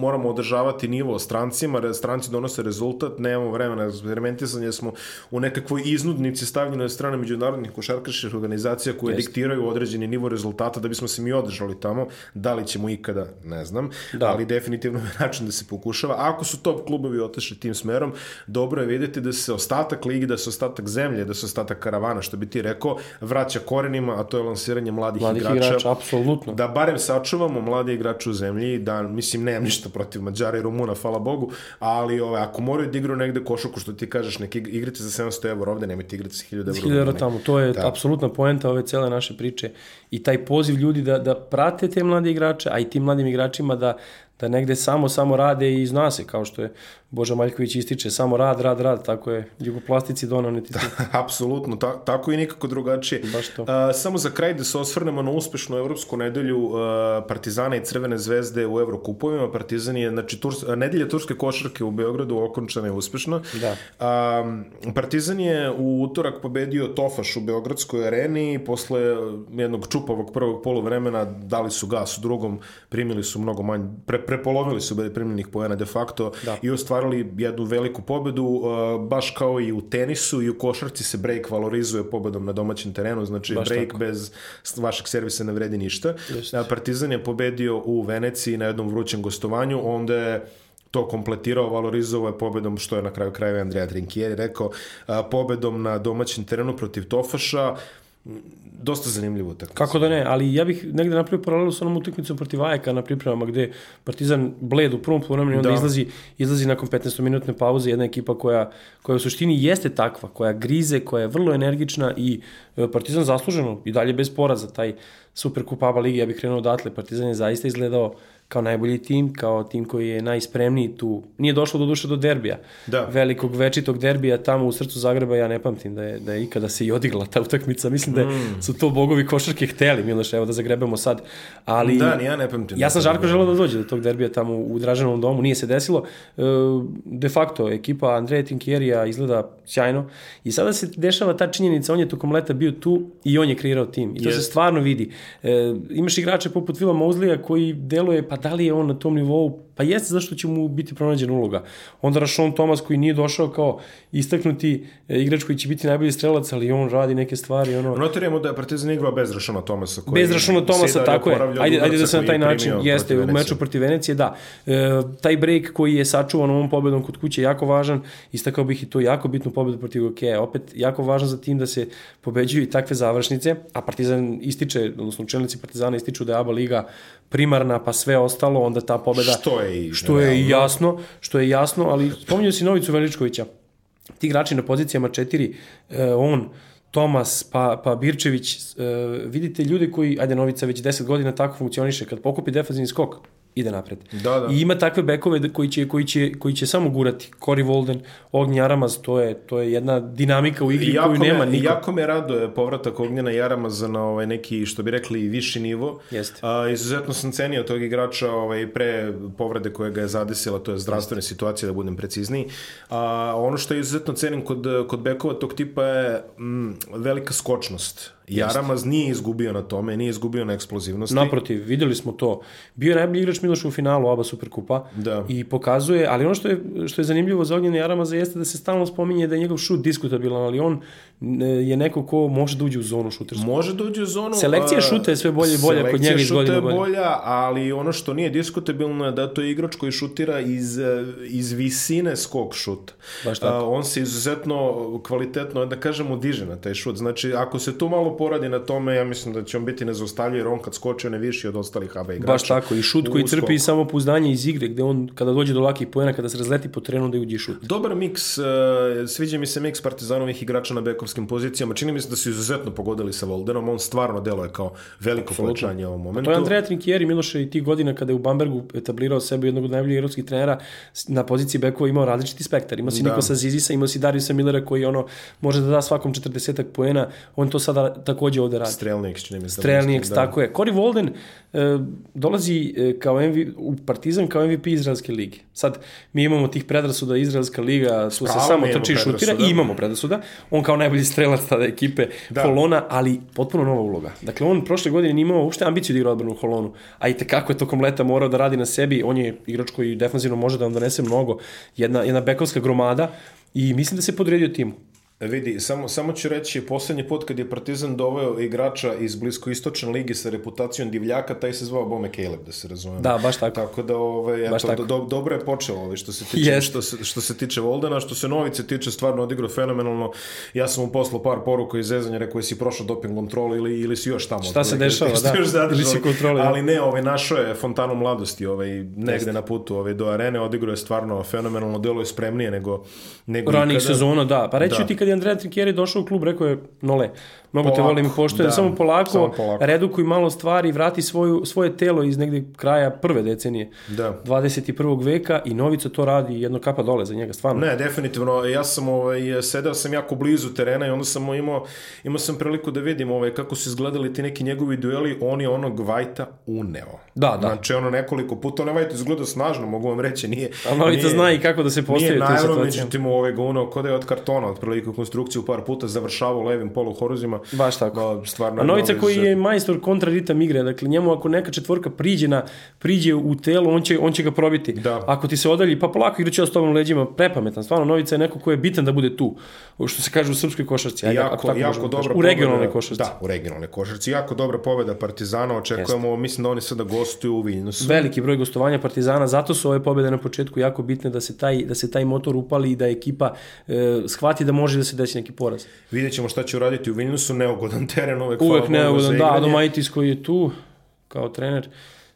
moramo održavati nivo strancima, stranci donose rezultat, nemamo vremena za eksperimentisanje, smo u nekakvoj iznudnici stavljeni od strane međunarodnih košarkaških organizacija koje Jest. diktiraju određeni nivo rezultata da bismo se mi održali tamo, da li ćemo ikada, ne znam, da. ali definitivno je način da se pokušava. Ako su top klubovi otešli tim smerom, dobro je videti da se ostatak ligi, da se ostatak zemlje, da se ostatak karavana, što bi ti rekao, vraća korenima, a to je lansiranje mladih, mladih igrača. igrača apsolutno. Da barem sačuvamo mladi igrače u zemlji, da, mislim, nemam ništa protiv Mađara i Rumuna, hvala Bogu, ali ove, ako moraju da igraju negde košuku, što ti kažeš, neki igrate za 700 evra ovde, nemojte igrati za 1000 evra. 1000 evra tamo, to je da. apsolutna poenta ove cele naše priče i taj poziv ljudi da, da prate te mlade igrače, a i tim mladim igračima da, da negde samo, samo rade i zna se, kao što je Boža Maljković ističe, samo rad, rad, rad, tako je jugoplastici donaniti. Apsolutno, ta, tako i nikako drugačije. Baš to. A, samo za kraj da se osvrnemo na uspešnu evropsku nedelju a, Partizana i Crvene zvezde u Evrokupovima. Partizan je, znači, turs, a, nedelja turske košarke u Beogradu okončana je uspešno. Da. A, Partizan je u utorak pobedio Tofaš u Beogradskoj areni posle jednog čupavog prvog poluvremena dali su gas u drugom, primili su mnogo manje, pre, prepolovili su primljenih poena de facto da. i ostvarili jednu veliku pobedu, uh, baš kao i u tenisu i u košarci se break valorizuje pobedom na domaćem terenu, znači baš break tako. bez vašeg servisa ne vredi ništa. Just. Partizan je pobedio u Veneciji na jednom vrućem gostovanju, onda je to kompletirao, valorizovao je pobedom, što je na kraju krajeva Andrea Trinkieri rekao, pobedom na domaćem terenu protiv Tofaša, dosta zanimljivo tako. Kako da ne, ali ja bih negde napravio paralelu sa onom utakmicom protiv Ajeka na pripremama gde Partizan bled u prvom poluvremenu i onda da. izlazi izlazi nakon 15 minutne pauze jedna ekipa koja koja u suštini jeste takva, koja grize, koja je vrlo energična i e, Partizan zasluženo i dalje bez poraza taj Super Kup ABA ligi, ja bih krenuo odatle, Partizan je zaista izgledao kao najbolji tim, kao tim koji je najspremniji tu. Nije došlo do duše do derbija. Da. Velikog večitog derbija tamo u srcu Zagreba ja ne pamtim da je, da je ikada se i odigla ta utakmica. Mislim da mm. su to bogovi košarke hteli, Miloš, evo da zagrebemo sad. Ali, da, ni ja ne pamtim. Ja sam žarko želeo da dođe do tog derbija tamo u Dražanovom domu, nije se desilo. E, de facto, ekipa Andreja Tinkjerija izgleda sjajno i sada se dešava ta činjenica, on je tokom leta bio tu i on je kreirao tim. I to yes. se stvarno vidi. E, imaš igrače poput Vila Mouzlija koji deluje, pa da li je on na tom nivou Pa jeste zašto će mu biti pronađena uloga. Onda Rašon Tomas koji nije došao kao istaknuti e, igrač koji će biti najbolji strelac, ali on radi neke stvari. Ono... Notiramo da je Partizan igrao bez Rašona Tomasa. Koji bez Rašona Tomasa, tako je. Ajde, ajde da se na taj način, jeste, u meču protiv Venecije, da. E, taj break koji je sačuvan ovom pobedom kod kuće je jako važan. Istakao bih i to jako bitnu pobedu protiv Gokeja. Opet, jako važno za tim da se pobeđuju i takve završnice, a Partizan ističe, odnosno čelnici Partizana ističu da je ABA liga primarna, pa sve ostalo, onda ta pobeda... Što je je i Što je realno. jasno, što je jasno, ali spominjao si Novicu Veličkovića. Ti igrači na pozicijama četiri, eh, on, Tomas, pa, pa Birčević, eh, vidite ljude koji, ajde Novica već 10 godina tako funkcioniše, kad pokupi defanzivni skok, ide napred. Da, da. I ima takve bekove da- koji će, koji će, koji će samo gurati. Cory Walden, Ognjen Aramaz, to je, to je jedna dinamika u igri jako koju nema me, niko. Jako me raduje povratak Ognjena Jaramaza na ovaj neki, što bi rekli, viši nivo. Jeste. A, izuzetno sam cenio tog igrača ovaj, pre povrede koje ga je zadesila, to je zdravstvene situacije, da budem precizniji. A, ono što je izuzetno cenim kod, kod bekova tog tipa je mm, velika skočnost. Jaramaz nije izgubio na tome, nije izgubio na eksplozivnosti. Naprotiv, videli smo to. Bio je najbolji igrač Miloša u finalu ABA Superkupa Da. i pokazuje, ali ono što je, što je zanimljivo za Ognjena Jaramaza jeste da se stalno spominje da je njegov šut diskutabilan, ali on je neko ko može da uđe u zonu šutersku. Može da uđe u zonu... Selekcija šuta je sve bolje i bolja kod njega iz godine je bolja, ali ono što nije diskutabilno je da to je igrač koji šutira iz, e, iz visine skok šuta. Baš tako. A, on se izuzetno kvalitetno, da kažemo, diže na taj šut. Znači, ako se tu malo poradi na tome, ja mislim da će on biti nezaustavljiv, jer on kad skoče ne viši od ostalih ABA igrača. Baš tako, i šut koji u crpi skoku. samo pouzdanje iz igre, gde on kada dođe do lakih poena, kada se razleti po terenu da uđe šut. Dobar miks, uh, sviđa mi se miks Partizanovih igrača na bekovskim pozicijama. Čini mi se da su izuzetno pogodili sa Voldenom, on stvarno deluje kao veliko pojačanje u ovom momentu. To je Andreja Trinkieri, Miloše, i tih godina kada je u Bambergu etablirao sebe jednog od najboljih evropskih trenera, na poziciji bekova imao različiti spektar. Imao si Da. Nikosa Zizisa, imao si Dariusa Millera koji ono može da da svakom 40 poena, on to sada takođe ovde radi. Strelnik, čini mi se. da Strelnik, mislim, tako je. Cory Walden e, dolazi e, kao MV, u Partizan kao MVP Izraelske lige. Sad, mi imamo tih predrasuda Izraelska liga, tu se pravom samo trči i šutira i imamo predrasuda. On kao najbolji strelac tada ekipe Da. Holona, ali potpuno nova uloga. Dakle, on prošle godine nije imao uopšte ambiciju da igra odbranu u Holonu, a i tekako je tokom leta morao da radi na sebi. On je igrač koji defanzivno može da vam donese mnogo. Jedna, jedna bekovska gromada i mislim da se podredio timu. Vidi, samo, samo ću reći, poslednji put kad je Partizan doveo igrača iz bliskoistočne ligi sa reputacijom divljaka, taj se zvao Bome Caleb, da se razumemo. Da, baš tako. Tako da, ovaj, Baš eto, tako. do, dobro je počelo ovaj, što se tiče, Jest. što se, što se tiče Voldena, što se Novice tiče, stvarno odigrao fenomenalno. Ja sam mu poslao par poruka iz zezanja, rekao jesi prošao doping kontrolu ili, ili si još tamo. Šta se dešava, da. još zadržao. Ili si u kontroli. Ali ne, ovaj, našao je fontanu mladosti ovaj, negde na putu ovaj, do arene, odigrao je stvarno fenomenalno, delo je spremnije nego, nego ikada. sezona, da. Pa reći Da. ti kad je Andrea Trinkieri došao u klub, rekao je, Nole, mnogo te Polako, volim i poštujem, da, samo polako, samo polako. redukuj malo stvari, vrati svoju, svoje telo iz negde kraja prve decenije Da. 21. veka i Novica to radi jedno kapa dole za njega, stvarno. Ne, definitivno. Ja sam ovaj sedeo sam jako blizu terena i onda sam imao imao sam priliku da vidim ovaj kako su izgledali ti neki njegovi dueli, on je onog Vajta uneo. Da, da. Znači ono nekoliko puta on Vajta izgledao snažno, mogu vam reći, nije. Ali Novica nije- zna i kako da se postavi Nije u tim naravno, situacijama. međutim ovaj ga uneo kod je od kartona, otprilike konstrukciju par puta završavao levim poluhoruzima. Baš tako. Ba, stvarno A Novica koji je majstor kontraritam igre, dakle njemu ako neka četvorka priđe, na, priđe u telo, on će, on će ga probiti. Da. Ako ti se odalji, pa polako igraće s tobom leđima, prepametan. Stvarno, Novica je neko ko je bitan da bude tu. Što se kaže u srpskoj košarci. Ajde, ako jako, tako jako da dobra. U regionalnoj košarci. Da, u regionalnoj košarci. Jako dobra pobeda Partizana, očekujemo, mislim da oni sada gostuju u Vilnusu. veliki broj gostovanja Partizana, zato su ove pobede na početku jako bitne da se taj, da se taj motor upali i da ekipa e, shvati da može da se desi neki poraz. Vidjet ćemo šta će uraditi u Vilnusu, neugodan teren, uvek, Uvek neugodan, da. Adomaitis koji je tu kao trener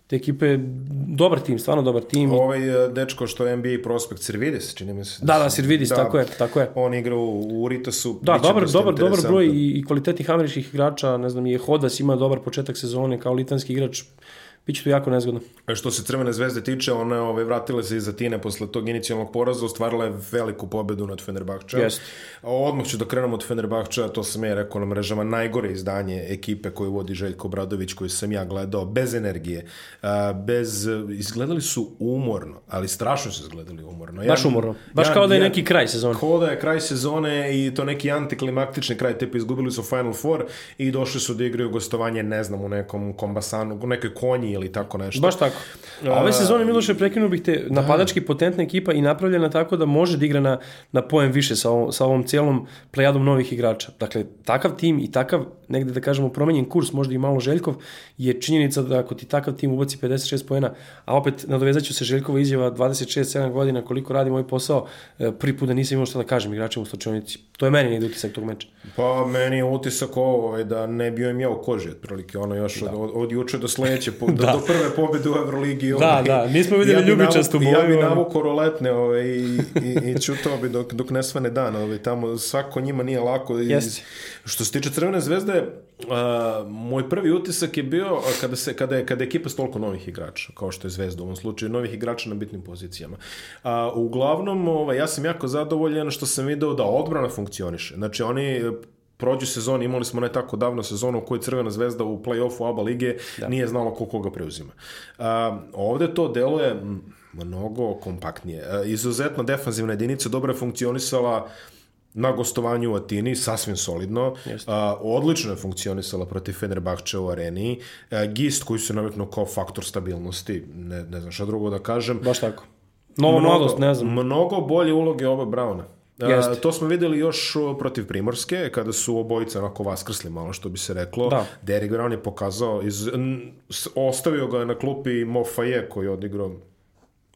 te ekipe je dobar tim, stvarno dobar tim. Ovaj e, dečko što je NBA prospekt Servidis, čini mi se. Da, da, Sirvidis, tako je, tako je. On igra u, u Uritasu. Da, dobar, dobar, dobar broj i, i kvalitetnih američkih igrača, ne znam, je Hodas ima dobar početak sezone kao litanski igrač, biće to jako nezgodno. E, Što se Crvene zvezde tiče, ona je ovaj, vratila se iz Atine posle tog inicijalnog poraza, ostvarila je veliku pobedu nad Fenerbahča. Jeste. Odmah ću da krenem od Fenerbahča, to sam ja rekao na mrežama, najgore izdanje ekipe koju vodi Željko Bradović, koju sam ja gledao, bez energije, a, bez, izgledali su umorno, ali strašno su izgledali umorno. Ja- Baš umorno. Baš kao da je neki kraj sezone. Kao da je kraj sezone i to neki antiklimaktični kraj, tipa izgubili su Final Four i došli su da igraju gostovanje, ne znam, u nekom kombasanu, u nekoj konji ili tako nešto. Baš tako. A ove sezone, Miloše, prekinuo bih te, napadački potentna ekipa i napravljena tako da može da igra na, na pojem više sa ovom, sa ovom cijelom plejadom novih igrača. Dakle, takav tim i takav negde da kažemo promenjen kurs, možda i malo Željkov, je činjenica da ako ti takav tim ubaci 56 poena, a opet nadovezaću se Željkova izjava 26-7 godina koliko radi moj posao, e, prvi put da nisam imao šta da kažem igračima u slučajnici. To je meni negde utisak tog meča. Pa meni je utisak ovo ovaj, da ne bio im ja u koži, otprilike ono još da. od, od, juče do sledeće, po, da. do, prve pobede u Euroligi. Da, ovaj, da, nismo videli ja ljubičastu boju. Ja bi navukao roletne ovaj, i, i, i čutao bi dok, dok ne svane dan. Ovaj, tamo svako njima nije lako. Iz, što se tiče Crvene zvezde, uh, moj prvi utisak je bio kada, se, kada, je, kada je ekipa s toliko novih igrača, kao što je Zvezda u ovom slučaju, novih igrača na bitnim pozicijama. Uh, uglavnom, ovaj, ja sam jako zadovoljan što sam video da odbrana funkcioniše. Znači, oni prođu sezon, imali smo ne tako davno sezonu u kojoj Crvena zvezda u play-offu ABA lige da. nije znala ko koga preuzima. Uh, ovde to deluje mnogo kompaktnije. Uh, izuzetno defanzivna jedinica dobro je funkcionisala na gostovanju u Atini, sasvim solidno. Uh, odlično je funkcionisala protiv Fenerbahče u areni. Uh, Gist koji se nametno kao faktor stabilnosti, ne, ne znam šta drugo da kažem. Baš tako. Novo mladost, ne znam. Mnogo bolje uloge oba Brauna. Jeste. to smo videli još protiv Primorske, kada su obojica onako vaskrsli malo, što bi se reklo. Da. Derek Brown je pokazao, iz, ostavio ga na klupi Mofaje, koji je odigrao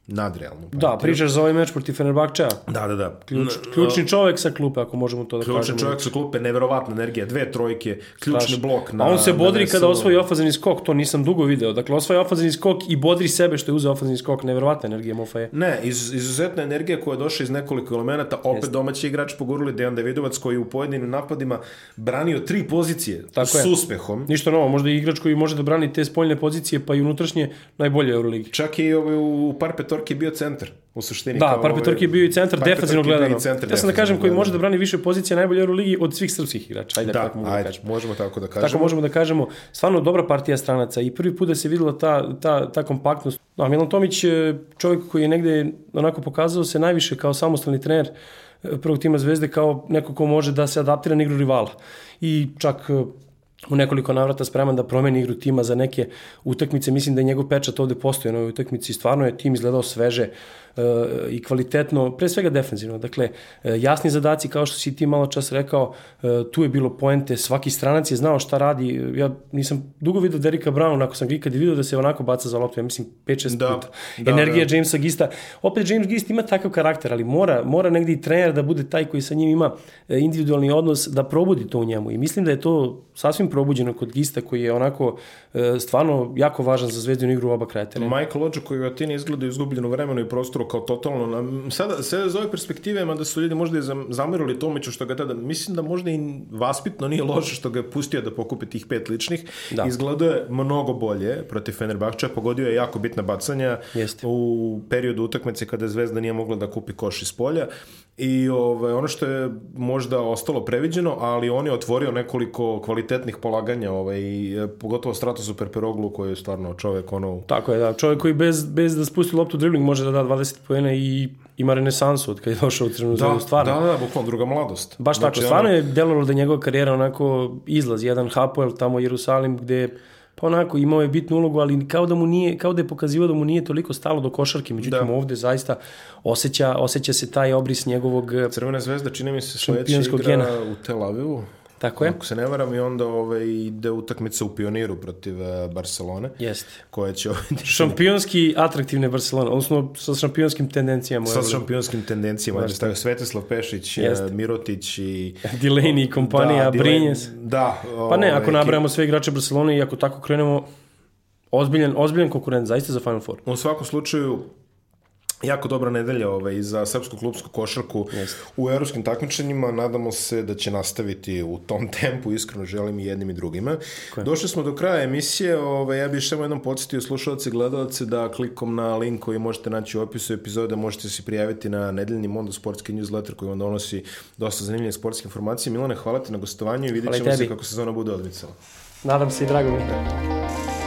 nadrealnu partiju. Da, pričaš za ovaj meč protiv Fenerbahčeja. Da, da, da. Ključ, ključni čovek sa klupe, ako možemo to da ključni kažemo. Ključni čovek sa klupe, neverovatna energija, dve trojke, ključni Straš. blok. Na, A on se bodri kada osvoji ofazivni skok, to nisam dugo video. Dakle, osvoji ofazivni skok iodri sebe što je uzeo ofazivni skok, neverovatna energija Mofaje. Ne, iz, izuzetna energija koja je došla iz nekoliko elemenata, opet Jeste. domaći igrač poguruli Dejan Davidovac koji u pojedinim napadima branio tri pozicije Tako s je. uspehom. Ništa novo, možda i igrač koji može da brani te spoljne pozicije pa i unutrašnje najbolje Euroligi. Čak i ovaj, u par petorki bio centar u suštini. Da, par petorki je bio i centar defanzivno gledano. Ja sam da kažem koji može da brani više pozicija najbolje u ligi od svih srpskih igrača. Ajde, da, tako ajde, da kažemo. možemo tako da kažemo. Tako možemo da kažemo. Stvarno dobra partija stranaca i prvi put da se videla ta, ta, ta kompaktnost. No, Milan Tomić čovjek koji je negde onako pokazao se najviše kao samostalni trener e, prvog tima Zvezde kao neko ko može da se adaptira na igru rivala. I čak e, u nekoliko navrata spreman da promeni igru tima za neke utakmice. Mislim da je njegov pečat ovde postoje na ovoj utakmici. Stvarno je tim izgledao sveže, i kvalitetno, pre svega defensivno. Dakle, e, jasni zadaci, kao što si ti malo čas rekao, e, tu je bilo poente, svaki stranac je znao šta radi. Ja nisam dugo vidio Derika Brown, ako sam ga ikad vidio da se onako baca za loptu, ja mislim 5-6 da, puta. Da, Energija da. Jamesa Gista. Opet James Gist ima takav karakter, ali mora, mora negdje i trener da bude taj koji sa njim ima individualni odnos, da probudi to u njemu. I mislim da je to sasvim probuđeno kod Gista, koji je onako stvarno jako važan za zvezdinu igru u oba kraja terena. Michael Ođo koji u Atini izgleda izgubljeno vremenu i prostoru kao totalno, na, sada, sada iz ove perspektive, mada su ljudi možda i zamerili Tomiću što ga tada, mislim da možda i vaspitno nije loše što ga je pustio da pokupi tih pet ličnih, da. izgledao je mnogo bolje protiv Fenerbahča, pogodio je jako bitna bacanja Jeste. u periodu utakmice kada Zvezda nije mogla da kupi koš iz polja i ove, ovaj, ono što je možda ostalo previđeno, ali on je otvorio nekoliko kvalitetnih polaganja, ovaj, pogotovo Stratos Perperoglu koji je stvarno čovek ono... Tako je, da, čovek koji bez, bez da spusti loptu dribling može da da 20 pojene i ima renesansu od kada je došao u Crvenu da, zvezdu, stvarno. Da, da, bukvalno druga mladost. Baš znači, tako, stvarno ono... je delovalo da njegova karijera onako izlaz, jedan Hapoel tamo Jerusalim gde pa onako imao je bitnu ulogu, ali kao da mu nije, kao da je pokazivao da mu nije toliko stalo do košarke, međutim da. ovde zaista osjeća, osjeća se taj obris njegovog Crvena zvezda čini mi se sledeća igra gena. u Tel Avivu. Tako je. Ako se ne varam i onda ovaj, ide utakmica u pioniru protiv uh, Barcelone. Jeste. Koja će ovaj... Šampionski atraktivne Barcelone, odnosno sa šampionskim tendencijama. Sa šampionskim tendencijama. Baš stavio Svetislav Pešić, Jeste. Mirotić i... Delaney i kompanija, da, Brinjes. Da. Pa ne, ako ovaj, nabrajamo sve igrače Barcelone i ako tako krenemo, ozbiljan, ozbiljan konkurent, zaista za Final Four. U svakom slučaju, jako dobra nedelja ovaj, za srpsku klubsku košarku Jeste. u evropskim takmičenjima. Nadamo se da će nastaviti u tom tempu, iskreno želim i jednim i drugima. Koje? Došli smo do kraja emisije. Ovaj, ja bih samo jednom podsjetio slušalce i gledalce da klikom na link koji možete naći u opisu epizode možete se prijaviti na nedeljni Mondo sportski newsletter koji vam donosi dosta zanimljive sportske informacije. Milane, hvala ti na gostovanju i vidjet ćemo se kako sezona bude odmicala. Nadam se i drago mi.